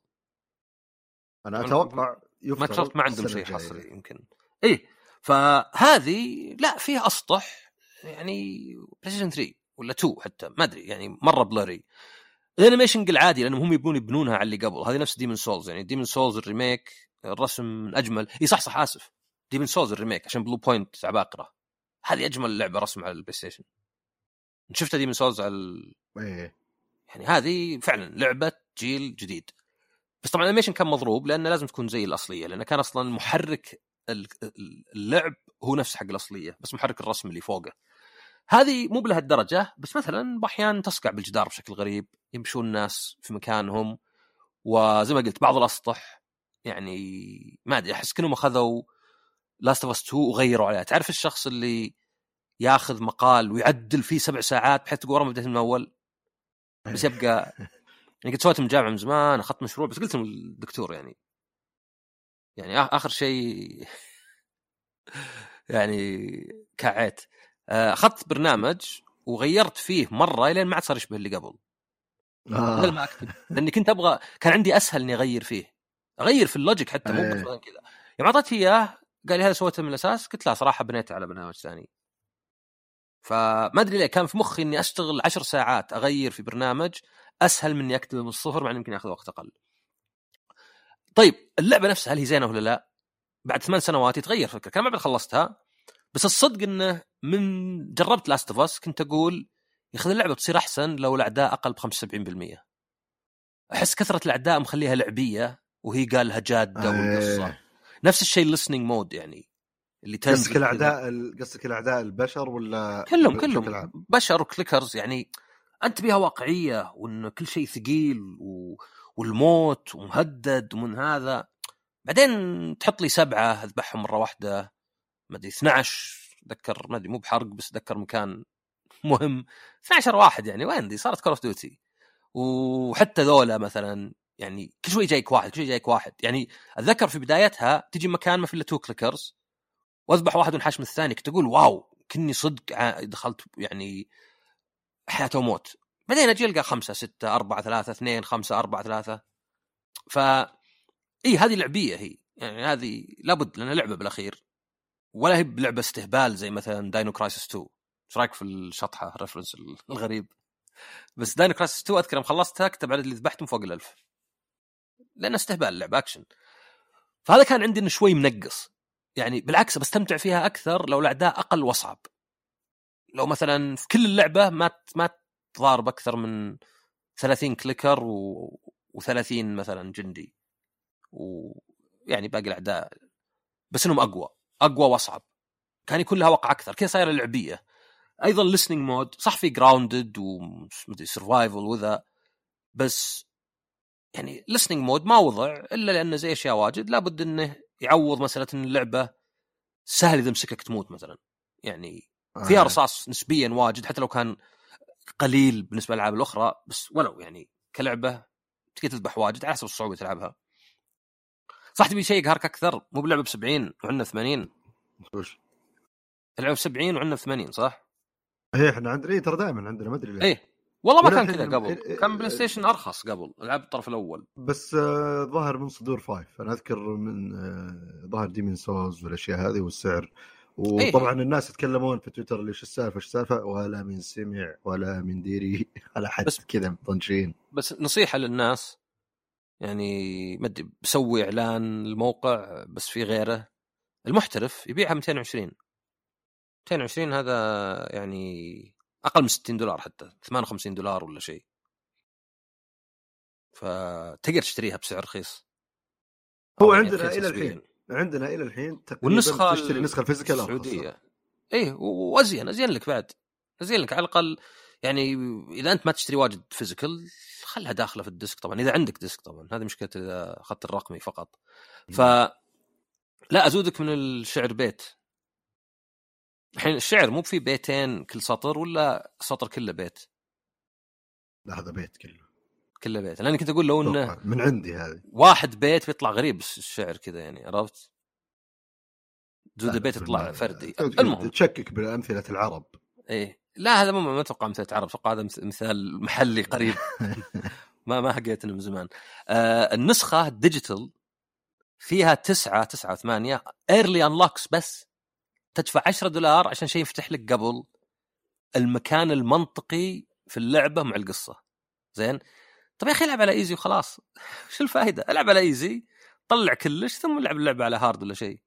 أنا أتوقع مايكروسوفت ما عندهم شيء. حصري يمكن. إيه فهذه لا فيها أسطح يعني PlayStation 3 ولا 2 حتى ما أدري يعني مرة بلوري ال animation قل عادي لأنهم هم يبون يبنونها على اللي قبل. هذه نفس Demon's Souls يعني Demon's Souls ال remake الرسم اجمل اي صح صح آسف. Demon's Souls ال remake عشان Bluepoint عباقره هذه أجمل لعبة رسم على ال PlayStation. شفتها Demon's Souls على ال... إيه. يعني هذه فعلا لعبة جيل جديد. بس طبعا ال animation كان مضروب لأنه لازم تكون زي الأصلية لأنه كان أصلا محرك ال- ال- اللعب هو نفس حق الأصلية بس محرك الرسم اللي فوقه. هذه مو بهالدرجة بس مثلا بأحيان تصقع بالجدار بشكل غريب يمشون الناس في مكانهم وزي ما قلت بعض الأسطح يعني ما أدري أحس كأنهم أخذوا Last of Us 2 وغيروا عليها. تعرف الشخص اللي ياخذ مقال ويعدل فيه سبع ساعات بحيث تقول ما بديت من أول؟ بس يبقى يعني قد سويت من الجامعة من زمان أخذت مشروع بس قلت للدكتور يعني. يعني آخر شيء يعني كعيت. أخذت برنامج وغيرت فيه مرة لين ما عاد صار يشبه اللي قبل. بدل آه. ما اكتب لأني كنت أبغى كان عندي أسهل إني أغير فيه. أغير في ال logic حتى مو إيه. كذا. يوم اعطيته إياه قال لي هذا سويته من الأساس قلت لا صراحة بنيته على برنامج ثاني فما أدري ليه كان في مخي إني أشتغل عشر ساعات أغير في برنامج أسهل من إني أكتبه من الصفر مع يمكن يأخذ وقت أقل. طيب اللعبة نفسها هل هي زينة ولا لا؟ بعد ثمان سنوات يتغير فكرة كان ما بعد خلصتها بس الصدق إنه من جربت Last of Us كنت أقول يا أخي اللعبة تصير أحسن لو الأعداء أقل ب 75% أحس كثرة الأعداء مخليها لعبية وهي قالها جادة والقصة إيه. نفس الشيء ال listening mode يعني اللي قصدك. الأعداء ال- قصدك الأعداء البشر ولا كلهم كلهم؟ بشر و clickers يعني أنت بها واقعية وإن كل شيء ثقيل و... والموت ومهدد ومن هذا. بعدين تحط لي سبعة أذبحهم مرة واحدة ما أدري 12 أتذكر ما أدري مو بحرق بس أتذكر مكان مهم. 12 واحد يعني وين دي؟ صارت Call of Duty وحتى ذولا مثلا. يعني كل شوي جايك واحد كل شوي جايك واحد. يعني أتذكر في بدايتها تجي مكان ما في الا two clickers وأذبح واحد وانحاش من الثاني كنت أقول واو كني صدق دخلت يعني حياة وموت. بعدين أجي ألقى خمسة ستة أربعة ثلاثة اثنين خمسة أربعة ثلاثة. ف إي هذه لعبية هي. يعني هذه لابد لأنها لعبة بالأخير. ولا هي بلعبة استهبال زي مثلا Dino Crisis 2 إيش رأيك في الشطحة ال reference الغريب؟ بس Dino Crisis 2 أذكر يوم خلصتها كتب عدد اللي ذبحتهم فوق الألف. لأنه استهبال لعبه اكشن فهذا كان عندي إنه شوي منقص. يعني بالعكس بستمتع فيها أكثر لو الأعداء أقل واصعب لو مثلا في كل اللعبة ما ما تضارب أكثر من 30 clicker و... و30 مثلا جندي. ويعني باقي الأعداء. بس إنهم أقوى. أقوى وأصعب. كان يكون لها وقع أكثر. كذا صايرة لعبية. أيضا listening mode صح في grounded ومدري survival وذا. بس يعني listening mode ما وضع إلا لأنه زي أشياء واجد. لابد إنه يعوض مسألة إن اللعبة سهل إذا مسكك تموت مثلا. يعني فيها آه. رصاص نسبيا واجد حتى لو كان قليل بالنسبة للألعاب الأخرى بس ولو يعني كلعبة تقدر تذبح واجد على حسب الصعوبة تلعبها. صح تبي شيء يقهرك أكثر؟ مو بلعبة ب 70 وعندنا 80 وش؟ اللعبه ب 70 وعندنا 80 صح؟ إيه إحنا عندنا إيه ترى دائما عندنا ما أدري ليه. إيه. والله ما كان كذا قبل. إيه- كان إيه- PlayStation أرخص قبل العاب الطرف الأول. بس آه، ظاهر من صدور five. أنا أذكر من آه، ظاهر Demon's Souls والأشياء هذه والسعر. وطبعا الناس يتكلمون في تويتر ليش السالفة إيش السالفة؟ ولا من سمع ولا من ديري ولا حد بس- كذا مطنشين. بس نصيحة للناس يعني ما أدري بسوي إعلان الموقع بس في غيره. المحترف يبيعها 220 220 هذا يعني أقل من 60 دولار حتى 58 دولار ولا شيء. فتقدر تشتريها بسعر رخيص. هو يعني عندنا إلى. الحين عندنا إلى الحين تقريبا والنسخة تشتري النسخه ال physical. السعودية. و- وأزين أزين لك بعد. أزين لك على الأقل. يعني إذا أنت ما تشتري واجد physical خلها داخلة في ال disc طبعا. إذا عندك disc طبعا. هذه مشكلة اذا اخذت الرقمي فقط. ف لا أزودك من الشعر بيت. الحين الشعر مو في بيتين كل سطر ولا سطر كله بيت؟ لا هذا بيت كله. كله بيت. لأني كنت أقول لو إنه. من عندي هذه. واحد بيت بيطلع غريب الشعر كذا يعني عرفت؟ زود البيت يطلع فردي. المهم. تشكك بامثله العرب. إيه. لا هذا ما أتوقع مثل عرب أتوقع هذا مث- مثال محلي قريب. ما ما حقيت من زمان. آه النسخة ال digital فيها تسعة تسعة ثمانية early unlocks بس. تدفع 10 دولار عشان شيء يفتح لك قبل المكان المنطقي في اللعبة مع القصة. زين؟ طب يا أخي العب على easy وخلاص. شو الفائده العب على easy طلع كلش ثم العب اللعبة على hard ولا شيء.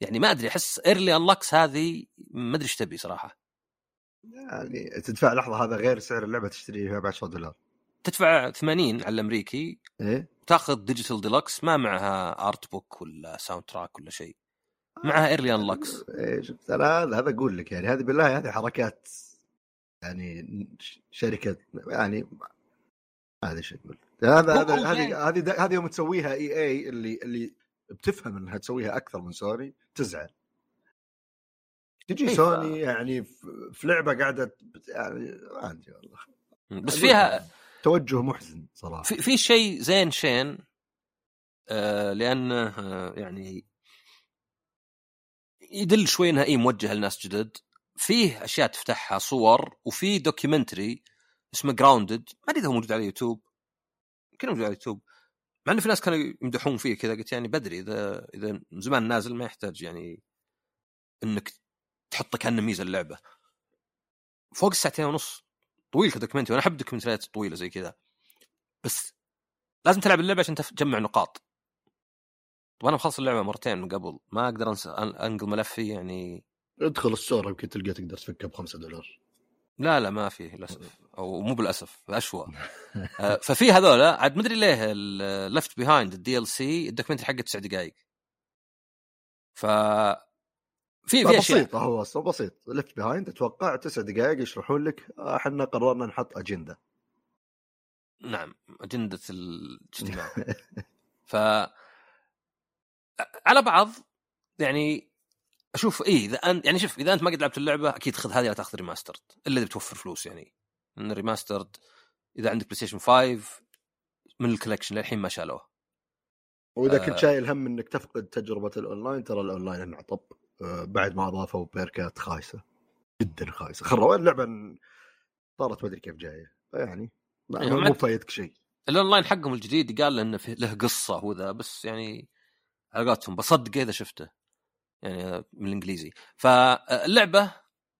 يعني ما أدري أحس early unlocks هذه ما أدري إيش تبي صراحة. يعني تدفع لحظة هذا غير سعر اللعبة تشتريها ب 10 دولار. تدفع 80 على الأمريكي إيه؟ تاخذ digital deluxe ما معها art book ولا soundtrack ولا شيء. معها early unlocks إيه شفت أنا هذا هذا أقول لك يعني هذه بالله هذه حركات يعني شركة يعني ما ادري إيش أقول. هذا هذا هذه هذه هذه يوم تسويها EA اللي اللي بتفهم إنها تسويها أكثر من سوني تزعل. تجي إيه، ف- سوني يعني في لعبة قاعدة يعني ما أدري والله. بس فيها توجه محزن صراحة. في, في شيء زين شين آه لأنه آه يعني يدل شوي إنها اي موجهة لناس جدد. فيه أشياء تفتحها صور وفي documentary اسمه Grounded ما أدري إذا هو موجود على يوتيوب. يمكن موجود على يوتيوب. مع ان في ناس كانوا يمدحون فيه كذا قلت يعني بدري إذا إذا من زمان نازل ما يحتاج يعني إنك تحطه كأنه ميزة اللعبه فوق الساعتين ونص. طويل ك documentary. وأنا أحب ال documentary ات الطويلة زي كذا. بس لازم تلعب اللعبة عشان تجمع نقاط. طبعا أنا مخلص اللعبة مرتين من قبل ما أقدر أن- أنقل ملفي يعني. ادخل ال store يمكن تلقى تقدر تفكها ب 5 دولار. لا لا ما فيه للأسف أو مو بالأسف اشوى آه، ففي هذولا عاد مدري ليه Left Behind ال DLC ال documentary حقه تسع دقائق ف في في أشياء. بسيطة هو أصلا بسيط. Left Behind أتوقع تسع دقائق يشرحون لك إحنا قررنا نحط أجندة. نعم أجندة الاجتماع. ف على بعض يعني أشوف إيه إذا انت يعني شوف إذا أنت ما قد لعبت اللعبة أكيد خذ هذه لا تأخذ remastered إلا إذا بتوفر فلوس يعني. ان ال remastered إذا عندك PlayStation 5 من ال collection للحين ما شالوه. وإذا آه. كنت شايل هم إنك تفقد تجربة الأونلاين ترى الأونلاين انعطب آه، بعد ما أضافوا perk ات خايسة جدا خايسة. خروا اللعبة صارت ما أدري كيف جاية. فيعني أيوة، مو فايدك شيء. الأونلاين حقهم الجديد قال إنه له قصة وذا بس يعني على قولتهم بصدق إذا شفته يعني من الانجليزي فاللعبة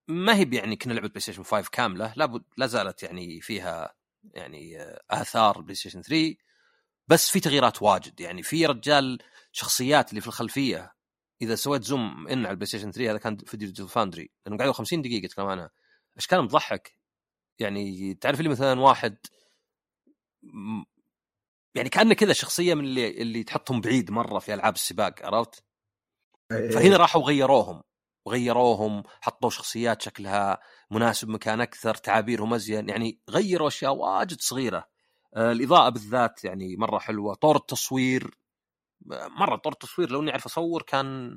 ما هي يعني كنا لعبة PlayStation 5 كاملة لابد لا زالت يعني فيها يعني آثار PlayStation 3 بس في تغييرات واجد. يعني في رجال شخصيات اللي في الخلفية إذا سويت zoom in على ال PlayStation 3 هذا كان في Digital Foundry لأنهم قعدوا 50 دقيقة يتكلمون عنها. اشكال مضحك؟ يعني تعرف اللي مثلا واحد يعني كأنه كذا شخصية من اللي اللي تحطهم بعيد مرة في ألعاب السباق عرفت؟ إيه. فهنا راحوا غيروهم وغيروهم حطوا شخصيات شكلها مناسب مكان أكثر تعابيرهم أزين يعني غيروا أشياء واجد صغيرة. آه، الإضاءة بالذات يعني مرة حلوة. طور التصوير مرة طور التصوير لو إني أعرف أصور كان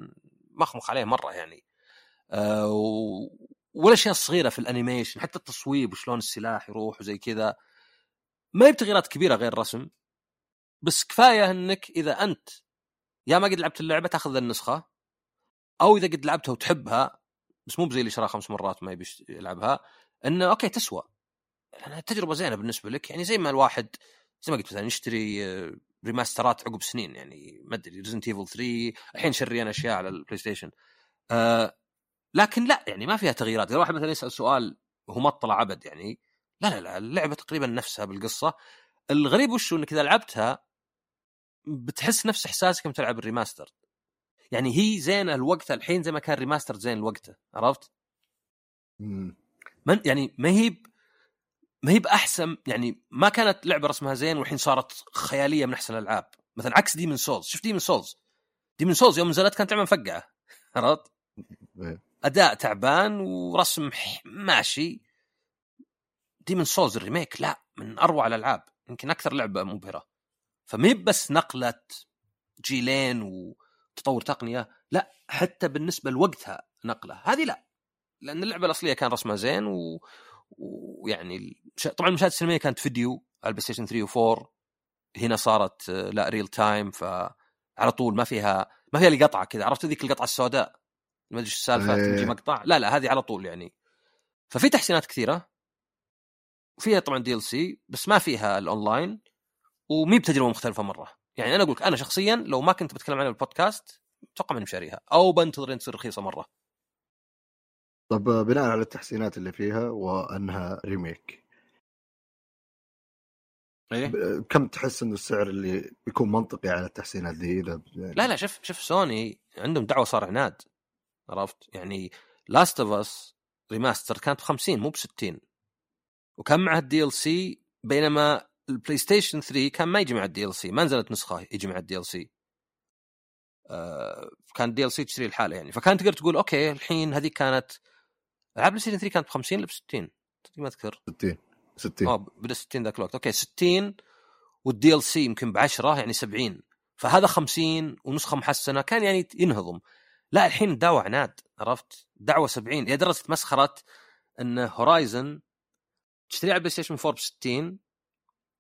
مخمخ عليه مرة يعني. آه، والاشياء الصغيره في ال animation حتى التصويب وشلون السلاح يروح وزي كذا. ما هي بتغييرات كبيرة غير رسم بس كفاية إنك إذا أنت يا ما قد لعبت اللعبة تاخذ النسخة أو إذا قد لعبتها وتحبها بس مو بزي اللي شراها خمس مرات ما يبي يلعبها إنه okay تسوى. لأنها تجربة زينة بالنسبة لك يعني زي ما الواحد زي ما قلت مثلا يشتري آه، remaster ات عقب سنين يعني ما أدري Resident Evil 3 الحين شريان أشياء على ال PlayStation آه لكن لا يعني ما فيها تغييرات. إذا واحد مثلا يسأل سؤال وهو ما اطلع أبد يعني لا لا لا اللعبة تقريبا نفسها بالقصة. الغريب وش إنك إذا لعبتها بتحس نفس إحساسك لما تلعب ال remaster. يعني هي زينه لوقتها الحين زي ما كان remaster زين لوقته عرفت؟ من يعني ما هي ما هي بأحسن يعني ما كانت لعبة رسمها زين والحين صارت خيالية من أحسن الألعاب. مثلا عكس Demon's Souls شفت Demon's Souls Demon's Souls يوم نزلت كانت لعبة مفقعة عرفت؟ إيه. أداء تعبان ورسم ماشي. Demon's Souls ال remake لا من أروع الألعاب. يمكن أكثر لعبة مبهرة. فمي بس نقلة جيلين وتطور تقنية لا حتى بالنسبة لوقتها نقلة. هذه لا لأن اللعبة الأصلية كان رسمها زين و... ويعني طبعا المشاهد السينمائية كانت فيديو على ال PlayStation 3 و4 هنا صارت آه، لا real time فعلى طول ما فيها ما فيها اللي قطعه كذا. عرفت ذيك القطعة السوداء؟ ما أدري إيش السالفة إيه. تجي مقطع؟ لا لا هذه على طول يعني. ففي تحسينات كثيرة. فيها طبعا DLC بس ما فيها الاونلاين ومي بتجربة مختلفة مرة. يعني أنا أقول لك أنا شخصيا لو ما كنت بتكلم عنها بالبودكاست أتوقع ماني بشاريها. أو بنتظر إن تصير رخيصة مرة. طب بناء على التحسينات اللي فيها وأنها remake. ب- كم تحس إنه السعر اللي بيكون منطقي على التحسينات ذي؟ إذا يعني لا لا شوف شوف سوني عندهم دعوة صار عناد. عرفت؟ يعني Last of Us remaster كانت ب 50 مو ب 60 وكان معها ال DLC بينما ال PlayStation 3 كان ما يجي مع ال DLC ما نزلت نسخة يجي مع ال DLC كان ال DLC تشتري لحاله يعني. فكان تقدر تقول okay الحين هذه كانت العاب PlayStation 3 كانت ب 50 ولا ب 60 ما أذكر. 60 60 آه بدا 60 ذاك الوقت. okay 60 وال DLC يمكن ب 10 يعني 70 فهذا 50 ونسخة محسنة كان يعني ينهضم. لا الحين دعوة عناد عرفت؟ دعوة 70 يا درجه مسخرة إن Horizon تشتريها على ال PlayStation 4 ب 60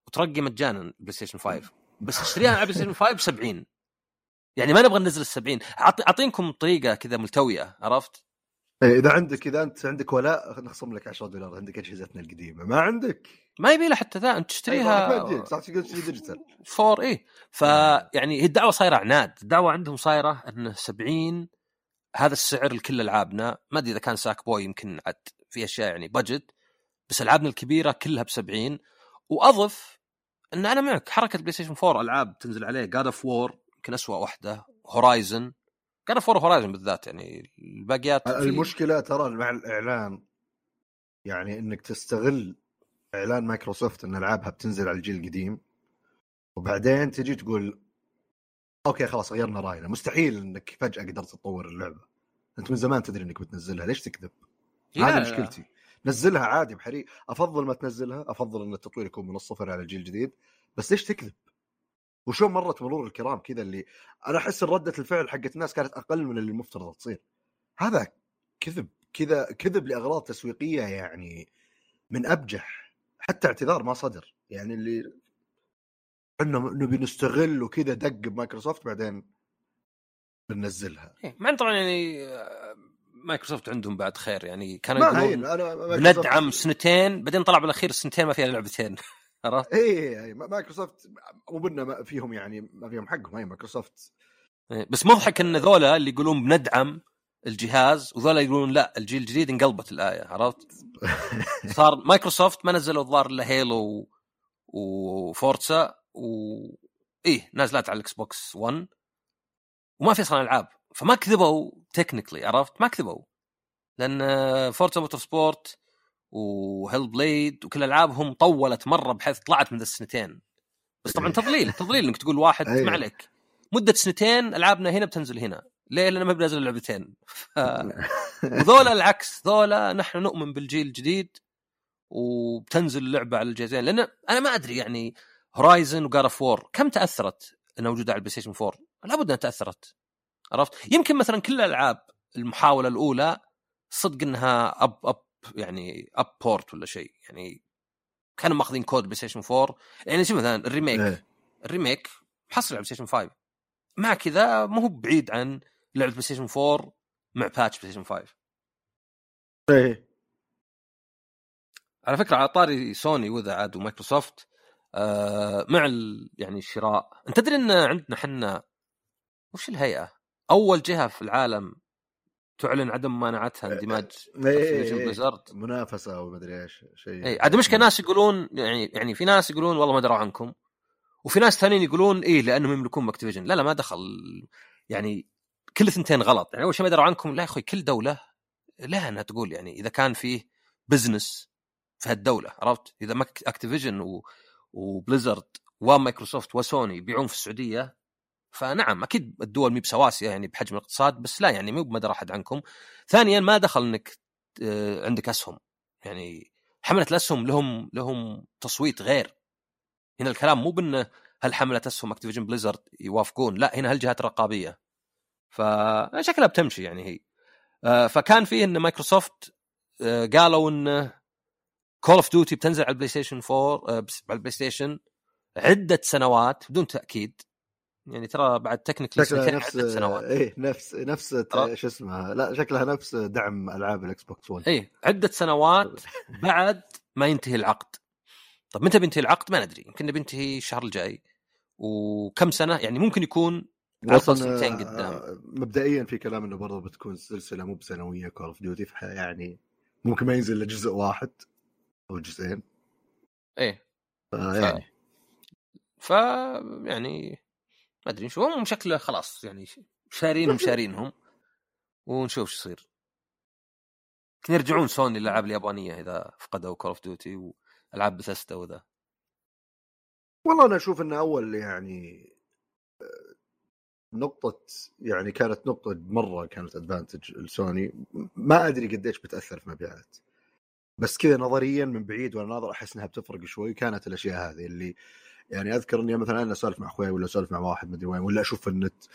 وترقي مجانا PlayStation 5 بس تشتريها على PlayStation 5 ب 70 يعني ما نبغى ننزل ال 70 أعط- أعطينكم طريقة كذا ملتوية عرفت؟ إيه، إذا عندك إذا أنت عندك ولاء نخصم لك 10 دولار. عندك اجهزتنا القديمة؟ ما عندك. ما يبي له حتى ذا. أنت تشتريها أيوة، ما تجيك، صح تقدر تشتري digital four إيه. فيعني هي الدعوة صايرة عناد. الدعوة عندهم صايرة انه 70 هذا السعر لكل ألعابنا. ما أدري إذا كان Sackboy يمكن عاد في أشياء يعني budget بس ألعابنا الكبيرة كلها ب 70 وأضف إن أنا معك حركة PlayStation 4 ألعاب تنزل عليه God of War يمكن اسوء واحدة Horizon God of War و Horizon بالذات يعني الباقيات المشكلة ترى مع الإعلان يعني إنك تستغل إعلان مايكروسوفت إن ألعابها بتنزل على الجيل القديم وبعدين تجي تقول okay خلاص غيرنا رأينا. مستحيل إنك فجأة قدرت تطور اللعبة. أنت من زمان تدري إنك بتنزلها ليش تكذب؟ هذه لا، مشكلتي. نزلها عادي بحري. أفضل ما تنزلها أفضل إن التطوير يكون من الصفر على الجيل الجديد. بس ليش تكذب؟ وشون مرت مرور الكرام كذا اللي أنا أحس ردة الفعل حقت الناس كانت أقل من اللي المفترض تصير. هذا كذب. كذا كذب لأغراض تسويقية يعني من أبجح. حتى اعتذار ما صدر. يعني اللي إحنا نبي نستغل وكذا دق بمايكروسوفت بعدين بننزلها. إيه، مع طبعا يعني مايكروسوفت عندهم بعد خير يعني كانوا يقولون بندعم سنتين بعدين طلع بالأخير السنتين ما فيها لعبتين عرفت؟ اي اي مايكروسوفت مو ما فيهم يعني ما فيهم حقهم هي مايكروسوفت إيه، بس مضحك إن ذولا اللي يقولون بندعم الجهاز وذولا يقولون لا الجيل الجديد انقلبت الآية عرفت؟ صار مايكروسوفت ما نزلوا الظاهر إلا Halo و Forza و إيه نازلات على ال Xbox 1 وما في أصلا ألعاب فما كذبوا technically عرفت؟ ما كذبوا. لأن Forza Motorsport و Hellblade وكل ألعابهم طولت مرة بحيث طلعت من ذا السنتين. بس طبعا تضليل تضليل إنك تقول واحد أيوة. ما عليك. مدة سنتين ألعابنا هنا بتنزل هنا. ليه؟ لأنه ما بنزل لعبتين. ف... وذولا العكس ذولا نحن نؤمن بالجيل الجديد وبتنزل اللعبة على الجهازين لأن أنا ما أدري يعني Horizon و God of War كم تأثرت إنها موجودة على ال PlayStation 4 لابد إنها تأثرت. عرفت؟ يمكن مثلا كل الألعاب المحاولة الأولى صدق إنها up up يعني up port ولا شيء يعني كانوا ماخذين code PlayStation 4 يعني شوف مثلا ال remake إيه. ال remake محصل على PlayStation 5 مع كذا ما هو بعيد عن لعبة PlayStation 4 مع patch PlayStation 5 إيه. على فكرة على طاري سوني وذا عاد ومايكروسوفت آه مع ال يعني الشراء. أنت تدري إن عندنا حنا وش الهيئة؟ أول جهة في العالم تعلن عدم ممانعتها اندماج إيه. Blizzard. منافسة أو مدري إيش شيء إي عاد المشكلة ناس يقولون يعني يعني في ناس يقولون والله ما دروا عنكم وفي ناس ثانيين يقولون إيه لأنهم يملكون Activision لا لا ما دخل يعني كل ثنتين غلط يعني أول شيء ما دروا عنكم لا يا أخوي كل دولة لها إنها تقول يعني إذا كان فيه business في هالدولة عرفت إذا Activision و... و Blizzard ومايكروسوفت وسوني يبيعون في السعودية فنعم أكيد الدول مي بسواسيه يعني بحجم الاقتصاد بس لا يعني مو بمدرى أحد عنكم. ثانيا ما دخل إنك آه، عندك أسهم. يعني حملة الأسهم لهم لهم تصويت غير. هنا الكلام مو بأنه هل حمله أسهم Activision Blizzard يوافقون لا هنا هالجهات الرقابيه فشكلها بتمشي يعني هي. آه، فكان فيه إن مايكروسوفت آه، قالوا إن Call of Duty بتنزل على ال PlayStation 4 آه، بس- على ال PlayStation عدة سنوات بدون تأكيد. يعني ترى بعد technically شكلها نفس سنوات. إيه نفس نفس آه. شو اسمها؟ لا شكلها نفس دعم ألعاب ال Xbox 1 اي عدة سنوات بعد ما ينتهي العقد. طب متى بينتهي العقد؟ ما ندري يمكن بينتهي الشهر الجاي. وكم سنة؟ يعني ممكن يكون الأقل سنتين آه، قدام. مبدئيا في كلام إنه برضه بتكون سلسلة مو بسنوية Call of Duty يعني ممكن ما ينزل إلا جزء واحد أو جزئين. إيه فيعني ف يعني ما أدري شو هم شكله خلاص يعني شارينهم شارينهم. ونشوف شو يصير. يمكن يرجعون سوني للألعاب اليابانية إذا فقدوا Call of Duty وألعاب بثستا وذا. والله أنا أشوف إنه أول يعني آه، نقطة يعني كانت نقطة مرة كانت ادفانتج لسوني. ما أدري قديش بتأثر في مبيعات. بس كذا نظريا من بعيد وأنا ناظر أحس إنها بتفرق شوي. كانت الأشياء هذه اللي يعني أذكر إني مثلا أنا أسولف مع أخوي ولا أسولف مع واحد مدري وين ولا أشوف النت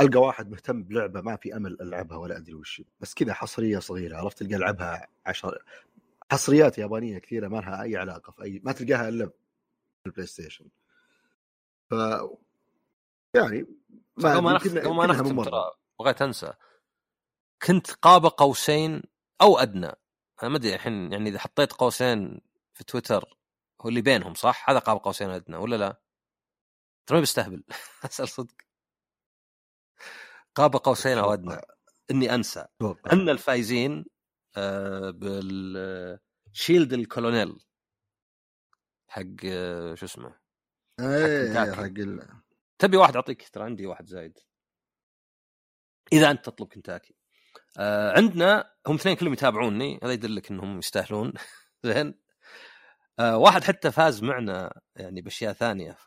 ألقى واحد مهتم بلعبة ما في أمل ألعبها ولا أدري وش بس كذا حصرية صغيرة عرفت؟ تلقى ألعبها عشر حصريات يابانية كثيرة ما لها أي علاقة في أي ما تلقاها إلا في ال PlayStation. ف يعني ما نختم ما نختم. ترى بغيت أنسى. كنت قاب قوسين أو أدنى. أنا ما أدري الحين يعني إذا حطيت قوسين في تويتر هو اللي بينهم صح؟ هذا قاب قوسين ادنى ولا لا؟ ترى ما بستهبل أسأل صدق. قاب قوسين أو ادنى إني أنسى. أن الفايزين آه، بال shield ال Colonel حق آه، شو اسمه؟ إيه. حق ال... تبي واحد؟ أعطيك ترى عندي واحد زايد. إذا أنت تطلب كنتاكي. آه عندنا هم اثنين كلهم يتابعوني هذا يدلك إنهم يستاهلون. زين؟ آه واحد حتى فاز معنا يعني بأشياء ثانية ف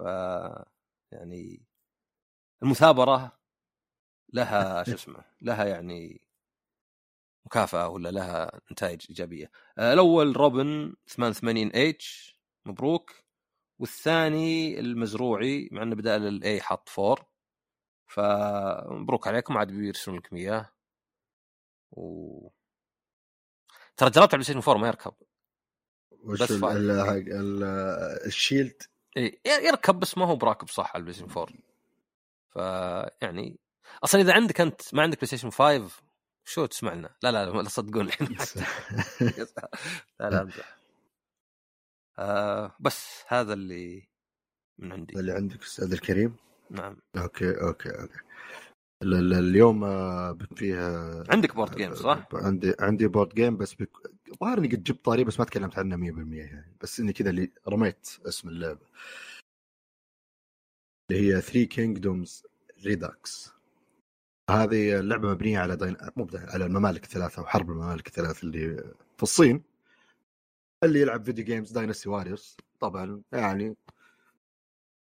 يعني المثابرة لها شو اسمه لها يعني مكافأة ولا لها نتائج إيجابية. آه الأول روبن 88 H مبروك. والثاني المزروعي مع إنه بدال ال A حط four فمبروك عليكم عاد بيرسلون لكم اياه و ترى جربت على ال PlayStation 4 ما يركب. وش بس ال... ال shield؟ إيه يركب بس ما هو براكب صح على ال PlayStation 4 فيعني أصلا إذا عندك أنت ما عندك PlayStation 5 شو تسمع لنا؟ لا لا لا صدقون الحين لا لا امزح آه بس هذا اللي من عندي. اللي عندك أستاذ الكريم؟ نعم. okay okay okay. اليوم آه، فيها عندك board game صح؟ عندي عندي board game بس بك... ظاهر إني قد جبت طاري بس ما تكلمت عنه 100% يعني بس إني كذا اللي رميت اسم اللعبة اللي هي 3 Kingdoms Redux هذه اللعبة مبنية على دين... مو. على الممالك الثلاثة وحرب الممالك الثلاث اللي في الصين اللي يلعب video games Dynasty Warriors طبعا يعني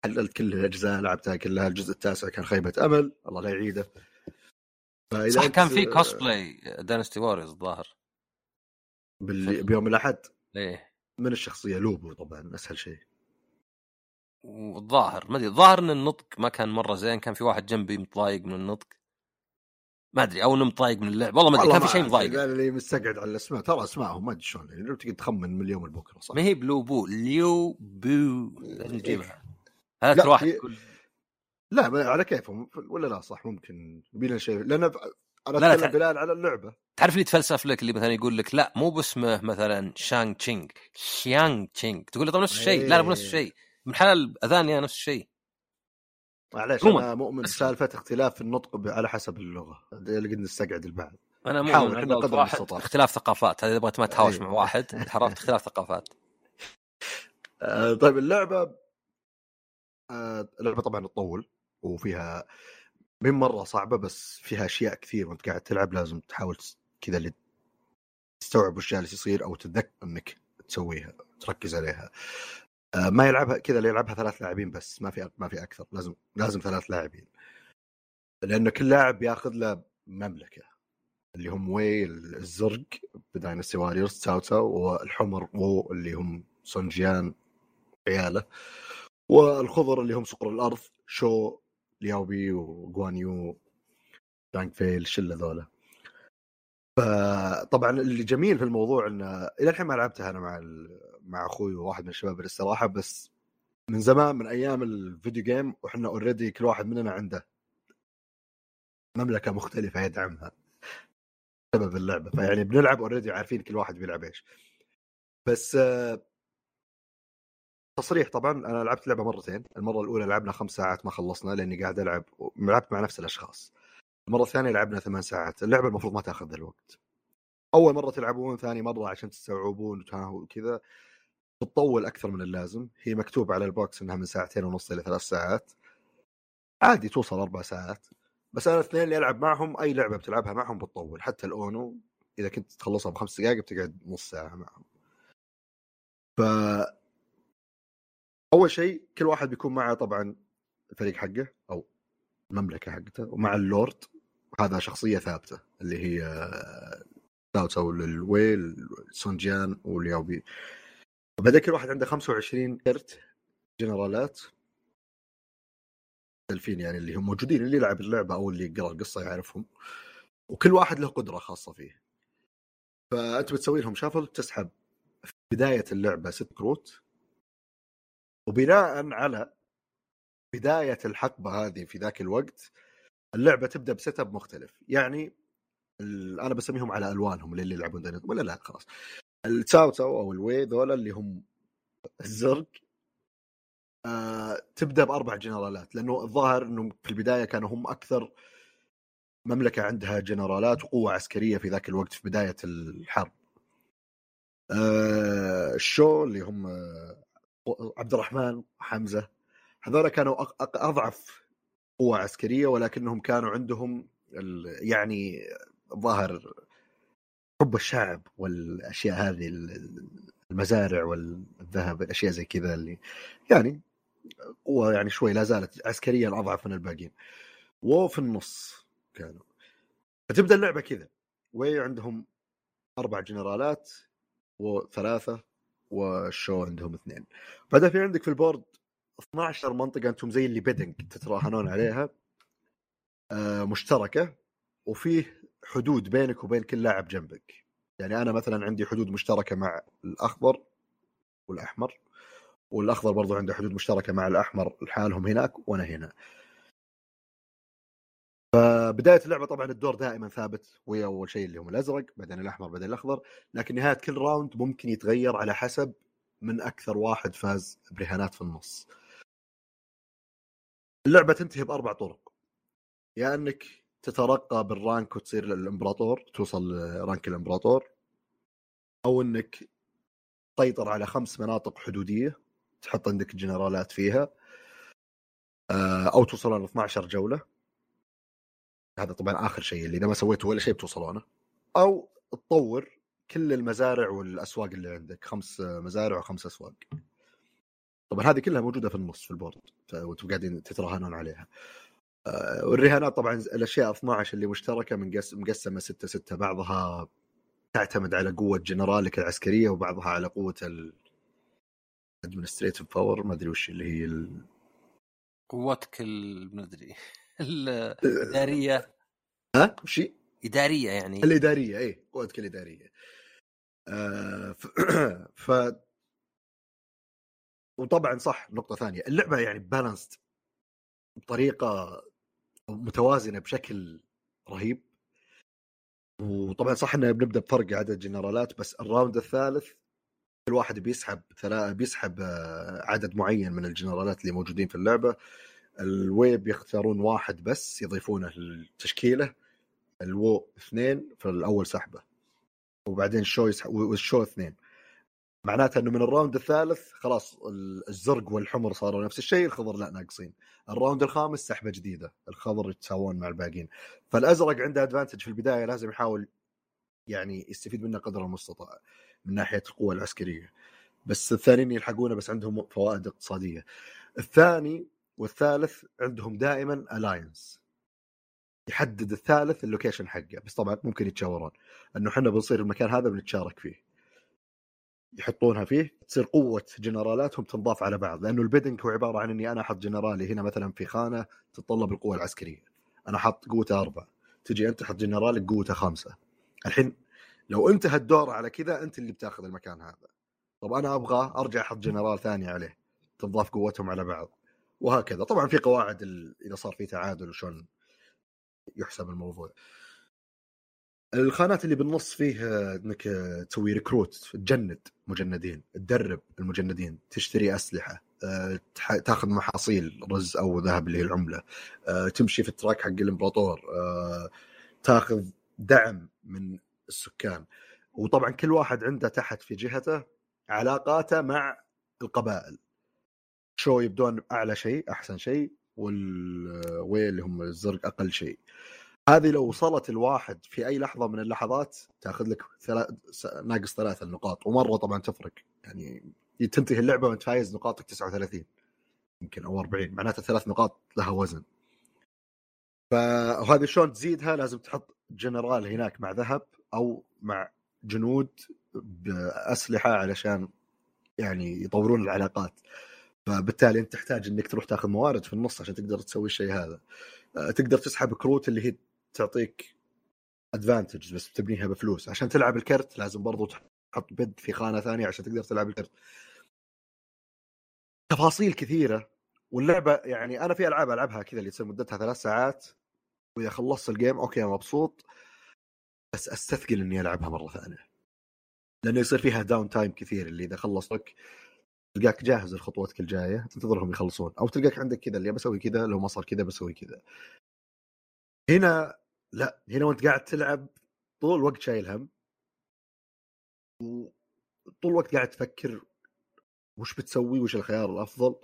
حللت كل الأجزاء لعبتها كلها الجزء التاسع كان خيبة أمل الله لا يعيده. صح كان في cosplay Dynasty Warriors الظاهر. باللي بيوم الأحد؟ إيه. من الشخصية؟ لوبو طبعا أسهل شيء. والظاهر ما أدري الظاهر إن النطق ما كان مرة زين كان في واحد جنبي متضايق من النطق. ما أدري أو إنه متضايق من اللعب والله ما أدري كان في شيء مضايق. قال لي مستقعد على الأسماء ترى اسمائهم ما أدري شلون يعني لو تقدر تخمن من اليوم لبكره صح؟ ما هي بلو بو ليو بو لازم لا، كل واحد يقول لا على كيفهم ولا لا صح ممكن يبينا شيء لأن أنا لا، أتكلم بلال على اللعبة تعرف اللي يتفلسف لك اللي مثلا يقول لك لا مو باسمه مثلا شانغ تشينج شيانغ تشينج تقول له طب نفس الشيء لا لا مو نفس إيه. الشيء من حلال أذان يا نفس الشيء معليش. أنا مؤمن بس- بسالفه اختلاف النطق على حسب اللغة اللي قد نستقعد البعض أنا مؤمن عندك قدر المستطاع. اختلاف ثقافات هذا بغيت ما تهاوش إيه. مع واحد عرفت اختلاف ثقافات آه، طيب اللعبة اللعبة طبعا تطول وفيها من مرة صعبة بس فيها أشياء كثير وأنت قاعد تلعب لازم تحاول كذا اللي تستوعب وش جالس يصير أو تتذكر إنك تسويها تركز عليها. آه، ما يلعبها كذا اللي يلعبها ثلاث لاعبين بس ما في ما في أكثر لازم لازم ثلاث لاعبين. لأن كل لاعب بياخذ له مملكة اللي هم وي الزرق بداينستي واريورز تاو تاو والحمر وو اللي هم سونجيان عياله. والخضر اللي هم صقر الأرض شو لياوبي وغوانيو دانك فيل الشله ذولا فطبعا اللي جميل في الموضوع انه إلى الحين ما لعبتها أنا مع ال... مع أخوي وواحد من الشباب الاستراحة بس من زمان من أيام الفيديو جيم وإحنا اوريدي كل واحد مننا عنده مملكة مختلفة يدعمها سبب اللعبة. فيعني بنلعب already عارفين كل واحد بيلعب إيش. بس آه، تصريح طبعا أنا لعبت اللعبه مرتين المرة الأولى لعبنا خمس ساعات ما خلصنا لأني قاعد ألعب لعبت مع نفس الأشخاص. المرة الثانية لعبنا ثمان ساعات اللعبة المفروض ما تأخذ الوقت. أول مرة تلعبون ثاني مرة عشان تستوعبون وكذا تطول أكثر من اللازم هي مكتوب على ال box إنها من ساعتين ونص إلى ثلاث ساعات. عادي توصل أربع ساعات بس أنا الاثنين اللي ألعب معهم أي لعبة بتلعبها معهم بتطول. حتى الأونو إذا كنت تخلصها بخمس دقائق بتقعد نص ساعة معهم. ف أول شيء كل واحد بيكون معه طبعا الفريق حقه أو المملكة حقته ومع اللورد. هذا شخصية ثابتة اللي هي تساو تساو الويل سونجيان والليو بي وبعدين كل واحد عنده 25 كرت جنرالات. مختلفين يعني اللي هم موجودين اللي يلعب اللعبة أو اللي يقرأ القصة يعرفهم. وكل واحد له قدرة خاصة فيه. فأنت بتسوي لهم shuffle تسحب في بداية اللعبة ست كروت. وبناء على بداية الحقبة هذه في ذاك الوقت اللعبة تبدأ ب setup مختلف. يعني أنا بسميهم على ألوانهم اللي يلعبون Dynasty ولا لا خلاص. التساو تساو أو الوي ذولا اللي هم الزرق آه تبدأ بأربع جنرالات. لأنه الظاهر إنه في البداية كانوا هم أكثر مملكة عندها جنرالات وقوة عسكرية في ذاك الوقت في بداية الحرب. آه الشو اللي هم آه، عبد الرحمن حمزة هذول كانوا أضعف قوه عسكرية ولكنهم كانوا عندهم يعني ظاهر حب الشعب والأشياء هذه ال- المزارع والذهب الأشياء زي كذا اللي يعني قوة يعني شوي لا زالت عسكريا أضعف من الباقيين. وفي النص كانوا. فتبدأ اللعبة كذا. وي عندهم أربع جنرالات وثلاثة والشو عندهم اثنين. بعدين في عندك في ال board 12 منطقة أنتم زي اللي bidding تتراهنون عليها آه، مشتركة وفيه حدود بينك وبين كل لاعب جنبك. يعني أنا مثلا عندي حدود مشتركة مع الأخضر والأحمر والأخضر برضو عنده حدود مشتركة مع الأحمر لحالهم هناك وأنا هنا. فبدايه اللعبة طبعا الدور دائما ثابت وهي أول شيء اللي هم الأزرق بعدين الأحمر بعدين الأخضر لكن نهاية كل راوند ممكن يتغير على حسب من أكثر واحد فاز برهانات في النص. اللعبة تنتهي بأربع طرق. يا إنك تترقى بال rank وتصير الامبراطور توصل rank الإمبراطور أو إنك تسيطر على خمس مناطق حدودية تحط عندك جنرالات فيها آه، أو توصلون ل 12 جولة. هذا طبعا آخر شيء اللي إذا ما سويته ولا شيء بتوصلونه أو تطور كل المزارع والأسواق اللي عندك خمس مزارع وخمس أسواق. طبعا هذه كلها موجودة في النص في ال board وأنتم قاعدين تتراهنون عليها. آه، والرهانات طبعا الأشياء 12 اللي مشتركة من مقسمة 6 6 بعضها تعتمد على قوة جنرالك العسكرية وبعضها على قوة ال administrative power ما أدري وش اللي هي ال... قوتك ما أدري. الإدارية. ها؟ وش إدارية يعني. الإدارية اي قوتك الإدارية. آه ف... ف وطبعا صح نقطة ثانية. اللعبة يعني balanced بطريقة متوازنة بشكل رهيب. وطبعا صح انه بنبدأ بفرق عدد جنرالات بس ال round الثالث كل واحد بيسحب ثلاثة بيسحب آه، عدد معين من الجنرالات اللي موجودين في اللعبة. الوي بيختارون واحد بس يضيفونه للتشكيلة الوو اثنين في الأول سحبة وبعدين الشو يسحب والشو اثنين. معناته إنه من ال round الثالث خلاص الزرق والحمر صاروا نفس الشيء الخضر لا ناقصين. ال round الخامس سحبة جديدة الخضر يتساوون مع الباقيين. فالأزرق عنده advantage في البداية لازم يحاول يعني يستفيد منه قدر المستطاع من ناحية القوة العسكرية. بس الثانيين يلحقونه بس عندهم فوائد اقتصادية. الثاني والثالث عندهم دائما ال alliance يحدد الثالث ال location حقه بس طبعا ممكن يتشاورون. إنه إحنا بنصير المكان هذا بنتشارك فيه. يحطونها فيه تصير قوة جنرالاتهم تنضاف على بعض. لأنه ال bidding هو عبارة عن إني أنا أحط جنرالي هنا مثلا في خانة تتطلب القوة العسكرية. أنا حط قوته أربعة. تجي أنت تحط جنرالك قوته خمسة. الحين لو انتهى الدور على كذا أنت اللي بتاخذ المكان هذا. طب أنا أبغى أرجع أحط جنرال ثاني عليه. تنضاف قوتهم على بعض. وهكذا. طبعا في قواعد إذا صار في تعادل وشلون يحسب الموضوع. الخانات اللي بالنص فيه إنك تسوي recruit تجند مجندين تدرب المجندين تشتري أسلحة آه، تاخذ محاصيل رز أو ذهب اللي هي العملة آه، تمشي في ال track حق الإمبراطور آه، تاخذ دعم من السكان. وطبعا كل واحد عنده تحت في جهته علاقاته مع القبائل. شو يبدون أعلى شيء أحسن شيء والويل اللي هم الزرق أقل شيء. هذه لو وصلت الواحد في أي لحظة من اللحظات تأخذ لك ثلاث ناقص ثلاث النقاط. ومرة طبعا تفرق. يعني تنتهي اللعبة وأنت فايز نقاطك 39 يمكن أو 40 معناته ثلاث نقاط لها وزن. فهذه شلون تزيدها؟ لازم تحط جنرال هناك مع ذهب أو مع جنود بأسلحة علشان يعني يطورون العلاقات. فبالتالي أنت تحتاج إنك تروح تاخذ موارد في النص عشان تقدر تسوي الشيء هذا. آه، تقدر تسحب كروت اللي هي تعطيك advantage بس تبنيها بفلوس. عشان تلعب الكرت لازم برضو تحط bid في خانة ثانية عشان تقدر تلعب الكرت. تفاصيل كثيرة واللعبة يعني أنا في ألعاب ألعبها كذا اللي تصير مدتها ثلاث ساعات. وإذا خلصت ال game okay مبسوط. بس أستثقل إني ألعبها مرة ثانية. لأنه يصير فيها downtime كثير اللي إذا خلصتك تلقاك جاهز لخطوتك الجاية تنتظرهم يخلصون. أو تلقاك عندك كذا اللي بسوي كذا لو ما صار كذا بسوي كذا. هنا لا هنا وانت قاعد تلعب طول الوقت شايل هم. وطول الوقت قاعد تفكر وش بتسوي وش الخيار الأفضل.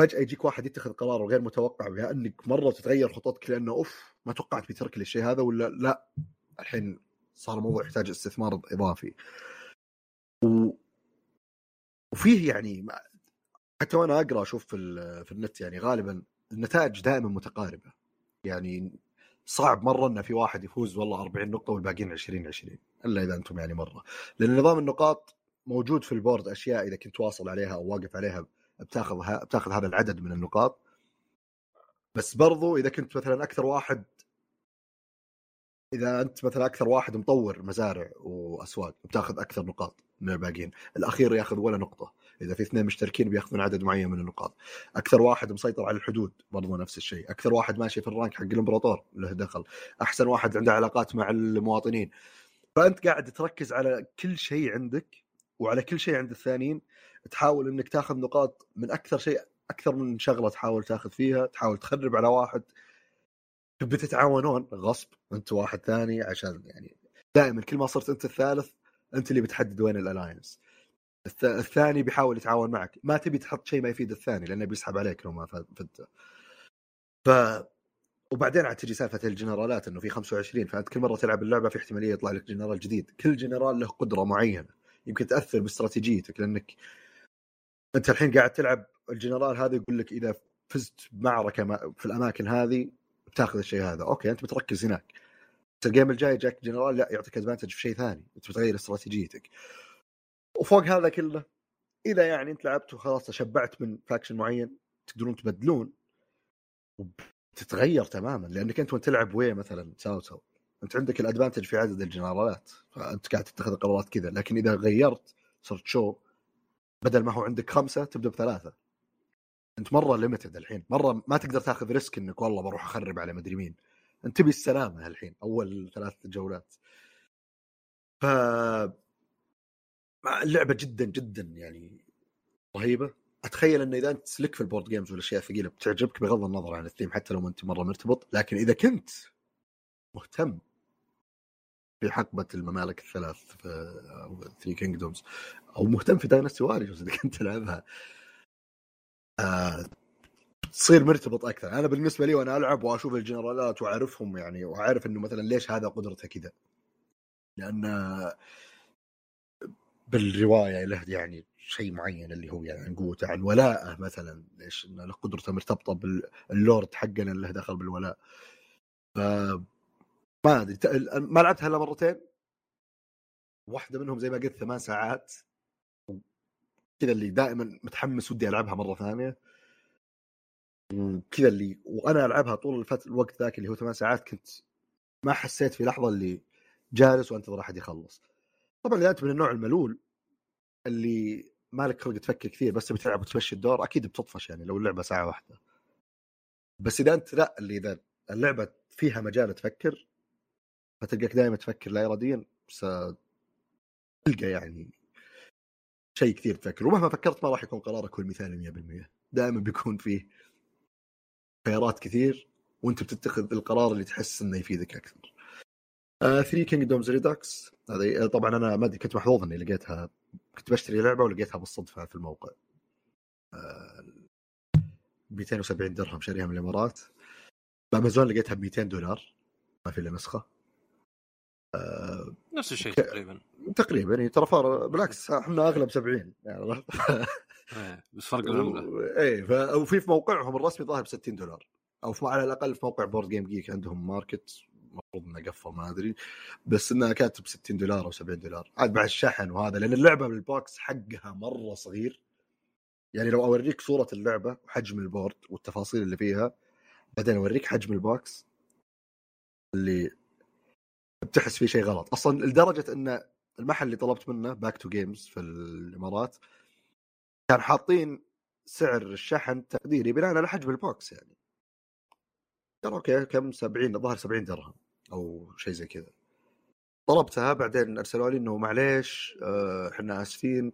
فجأة يجيك واحد يتخذ قرار غير متوقع بها انك مرة تتغير خطتك لأنه أوف ما توقعت بيترك لي الشيء هذا ولا لا. الحين صار الموضوع يحتاج استثمار إضافي. و... وفيه يعني حتى وأنا أقرأ أشوف في, في النت يعني غالبا النتائج دائما متقاربة. يعني صعب مرة إن في واحد يفوز والله 40 نقطة والباقيين 20 20 إلا إذا أنتم يعني مرة. لأن نظام النقاط موجود في البورد أشياء إذا كنت واصل عليها أو واقف عليها بتاخذ بتاخذ هذا العدد من النقاط. بس برضو إذا كنت مثلا أكثر واحد إذا أنت مثلا أكثر واحد مطور مزارع وأسواق بتاخذ أكثر نقاط. من الباقيين. الأخير ياخذ ولا نقطة. إذا في اثنين مشتركين بياخذون عدد معين من النقاط. أكثر واحد مسيطر على الحدود برضو نفس الشيء. أكثر واحد ماشي في ال rank حق الإمبراطور له دخل. أحسن واحد عنده علاقات مع المواطنين. فأنت قاعد تركز على كل شيء عندك وعلى كل شيء عند الثانيين. تحاول إنك تاخذ نقاط من أكثر شيء أكثر من شغلة تحاول تاخذ فيها. تحاول تخرب على واحد. بتتعاونون. غصب. أنت واحد ثاني عشان يعني دائما كل ما صرت أنت الثالث أنت اللي بتحدد وين ال alliance الثاني بيحاول يتعاون معك. ما تبي تحط شيء ما يفيد الثاني لأنه بيسحب عليك لو ما فدته ف وبعدين عاد تجي سالفة الجنرالات إنه في 25 فأنت كل مرة تلعب اللعبة في احتمالية يطلع لك جنرال جديد. كل جنرال له قدرة معينة. يمكن تأثر باستراتيجيتك لأنك أنت الحين قاعد تلعب الجنرال هذا يقول لك إذا فزت بمعركه في الأماكن هذه بتاخذ الشيء هذا. أوكي أنت بتركز هناك. الجيم الجاي جاك جنرال لا يعطيك advantage في شيء ثاني أنت بتغير استراتيجيتك. وفوق هذا كله إذا يعني أنت لعبت وخلاص تشبعت من faction معين تقدرون تبدلون وتتغير تماما لأنك أنت وأنت تلعب Wei مثلا؟ تساو تساو. أنت عندك ال advantage في عدد الجنرالات فأنت قاعد تتخذ قرارات كذا لكن إذا غيرت صرت Shu؟ بدل ما هو عندك خمسة تبدأ بثلاثة. أنت مرة limited الحين مرة ما تقدر تاخذ risk إنك والله بروح أخرب على مدري مين. انت تبي السلامة الحين أول ثلاث جولات. ف اللعبة جدا جدا يعني رهيبة. أتخيل انه إذا أنت لك في ال board games والأشياء الثقيلة بتعجبك بغض النظر عن الثيم حتى لو ما أنت مرة مرتبط لكن إذا كنت مهتم في حقبة الممالك الثلاث في Three Kingdoms أو مهتم في Dynasty Warriors إذا كنت تلعبها آه تصير مرتبط أكثر. أنا بالنسبة لي وأنا ألعب وأشوف الجنرالات وأعرفهم يعني وأعرف إنه مثلا ليش هذا قدرته كذا. لأن بالرواية له يعني شيء معين اللي هو يعني عن قوته عن ولاءه مثلا ليش انه قدرته مرتبطة باللورد حقنا اللي له دخل بالولاء. ف ما أدري. ما لعبتها إلا مرتين. واحدة منهم زي ما قلت ثمان ساعات. كذا اللي دائما متحمس ودي ألعبها مرة ثانية. وكذا اللي وأنا ألعبها طول الفت... الوقت ذاك اللي هو ثمان ساعات كنت ما حسيت في لحظة اللي جالس وأنتظر أحد يخلص. طبعا اذا انت من النوع الملول اللي مالك خلق تفكر كثير بس تبي تلعب وتمشي الدور أكيد بتطفش يعني لو اللعبة ساعة واحدة. بس إذا أنت لا اللي إذا اللعبة فيها مجال تفكر فتلقاك دائما تفكر لا اراديا بس تلقى يعني شيء كثير تفكر. ومهما فكرت ما راح يكون قرارك هو المثالي 100% دائما بيكون فيه خيارات كثير وأنت بتتخذ القرار اللي تحس إنه يفيدك أكثر. 3 Kingdoms Redux هذه طبعا أنا ما أدري كنت محظوظ إني لقيتها كنت بشتري لعبة ولقيتها بالصدفة في الموقع. آه، 270 درهم شاريها من الإمارات. بأمازون لقيتها ب 200 دولار ما في إلا نسخة. آه، نفس الشيء ك- تقريبا تقريبا يعني ترى فرق بالعكس إحنا أغلب 70 يعني إيه، بس فرق العملة. إيه ف... وفي في موقعهم الرسمي ظاهر ب 60 دولار. أو في على الأقل في موقع Board Game Geek عندهم ماركت المفروض إنه قفل ما أدري. بس إنها كاتب 60 دولار أو 70 دولار. عاد مع الشحن وهذا لأن اللعبة بال box حقها مرة صغير. يعني لو أوريك صورة اللعبة وحجم ال board والتفاصيل اللي فيها بعدين أوريك حجم ال box اللي بتحس فيه شيء غلط. أصلا لدرجة إن المحل اللي طلبت منه Back to Games في الإمارات كان حاطين سعر الشحن تقديري بناء على حجم ال box يعني. قال أوكي كم؟ 70 الظاهر 70 درهم أو شيء زي كذا. طلبتها بعدين أرسلوا لي إنه معليش آه، إحنا آسفين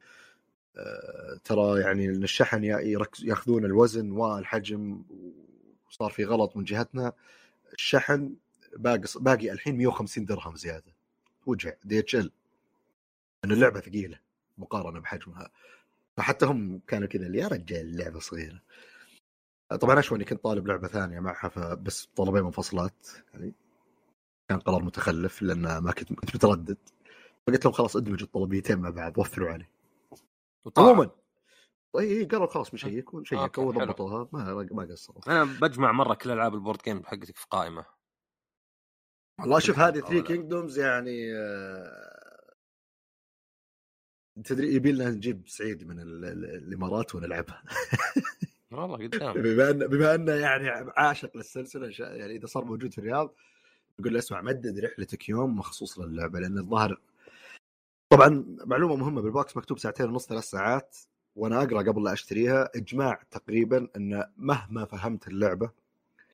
آه، ترى يعني الشحن ياخذون الوزن والحجم وصار في غلط من جهتنا. الشحن باقي باقي الحين 150 درهم زيادة. وجع DHL. ان اللعبة ثقيلة مقارنة بحجمها. فحتى هم كانوا كذا اللي يا رجال اللعبة صغيرة. طبعا أشوى إني كنت طالب لعبة ثانية معها فبس طلبين منفصلات يعني كان قرار متخلف لأن ما كنت كنت متردد. فقلت لهم خلاص ادمجوا الطلبيتين مع بعض وفروا علي. عموما. إي قالوا خلاص نشيك ونشيك أوكي، وضبطوها ما ما قصروا. أنا بجمع مرة كل ألعاب ال board game حقتك في قائمة. والله شوف هذه أو 3 لا. Kingdoms يعني آه، تدري يبي لنا نجيب سعيد من ال- ال- الإمارات ونلعبها. والله قدام بما ان بما أنه يعني عاشق للسلسلة يعني إذا صار موجود في الرياض يقول له اسمع مدد رحلتك يوم مخصوص للعبة لأن الظاهر طبعا معلومة مهمة بال box مكتوب ساعتين ونص ثلاث ساعات وأنا أقرأ قبل لا أشتريها. إجماع تقريبا أن مهما فهمت اللعبة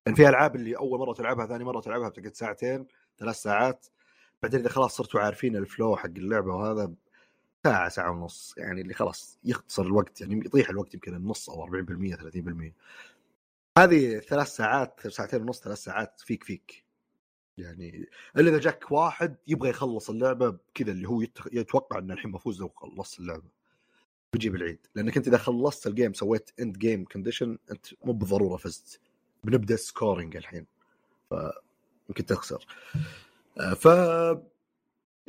لأن في ألعاب اللي أول مرة تلعبها ثاني مرة تلعبها بتقعد ساعتين ثلاث ساعات بعدين إذا خلاص صرتوا عارفين الفلو حق اللعبة وهذا ساعة ساعة ونص يعني اللي خلاص يختصر الوقت يعني يطيح الوقت يمكن النص أو 40% 30% هذه ثلاث ساعات ساعتين ونص ثلاث ساعات فيك فيك. يعني إلا إذا جاك واحد يبغى يخلص اللعبة كذا اللي هو. يتوقع إن الحين بفوز لو خلصت اللعبة. بيجيب العيد. لأنك أنت إذا خلصت ال game سويت end game condition أنت مو بالضرورة فزت. بنبدأ scoring الحين. ف يمكن تخسر. آه، ف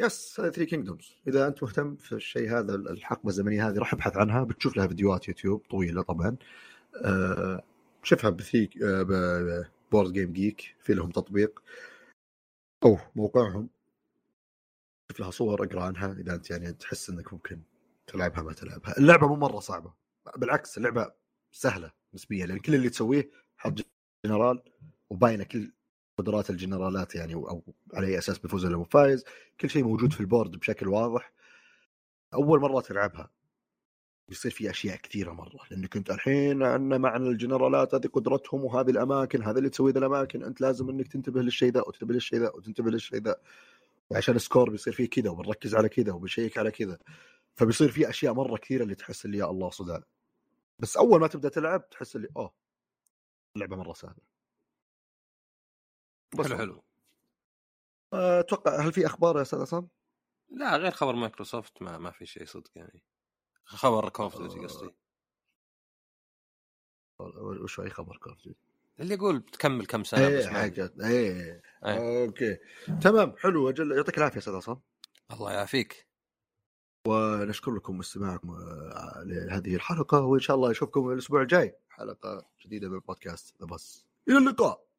yes هذا 3 Kingdoms إذا أنت مهتم في الشيء هذا الحقبة الزمنية هذه راح ابحث عنها. بتشوف لها فيديوهات يوتيوب طويلة طبعا. آه، شوفها بتيك Board Game Geek في لهم تطبيق. أو موقعهم. شوف لها صور اقرأ عنها. إذا أنت يعني تحس إنك ممكن تلعبها ما تلعبها. اللعبة مو مرة صعبة. بالعكس اللعبة سهلة نسبيا. لأن كل اللي تسويه حط جنرال وباينة كل قدرات الجنرالات يعني أو على أي أساس بيفوز ولا فايز. كل شيء موجود في ال board بشكل واضح. أول مرة تلعبها بيصير في أشياء كثيرة مرة لأنك أنت الحين عندنا معنى الجنرالات هذه قدرتهم وهذه الأماكن هذا اللي تسوي ذا الأماكن. أنت لازم إنك تنتبه للشيء ذا وتنتبه للشيء ذا وتنتبه للشيء ذا. وعشان ال score بيصير فيه كذا وبنركز على كذا وبنشيك على كذا. فبيصير في أشياء مرة كثيرة اللي تحس اللي يا الله صداع. بس أول ما تبدأ تلعب تحس اللي أوه اللعبة مرة سهلة. بس حلو حلو. أتوقع هل في أخبار يا أستاذ عصام؟ لا غير خبر مايكروسوفت ما ما في شيء صدق يعني. خبر Call of Duty قصدي. وش أي خبر Call of Duty؟ اللي يقول بتكمل كم سنة إيه حاجات إيه. أوكي. تمام حلو. أجل يعطيك العافية أستاذ عصام. الله يعافيك. ونشكر لكم استماعكم آه، لهذه الحلقة وإن شاء الله نشوفكم الأسبوع الجاي. حلقة جديدة من بودكاست ذا بس إلى اللقاء.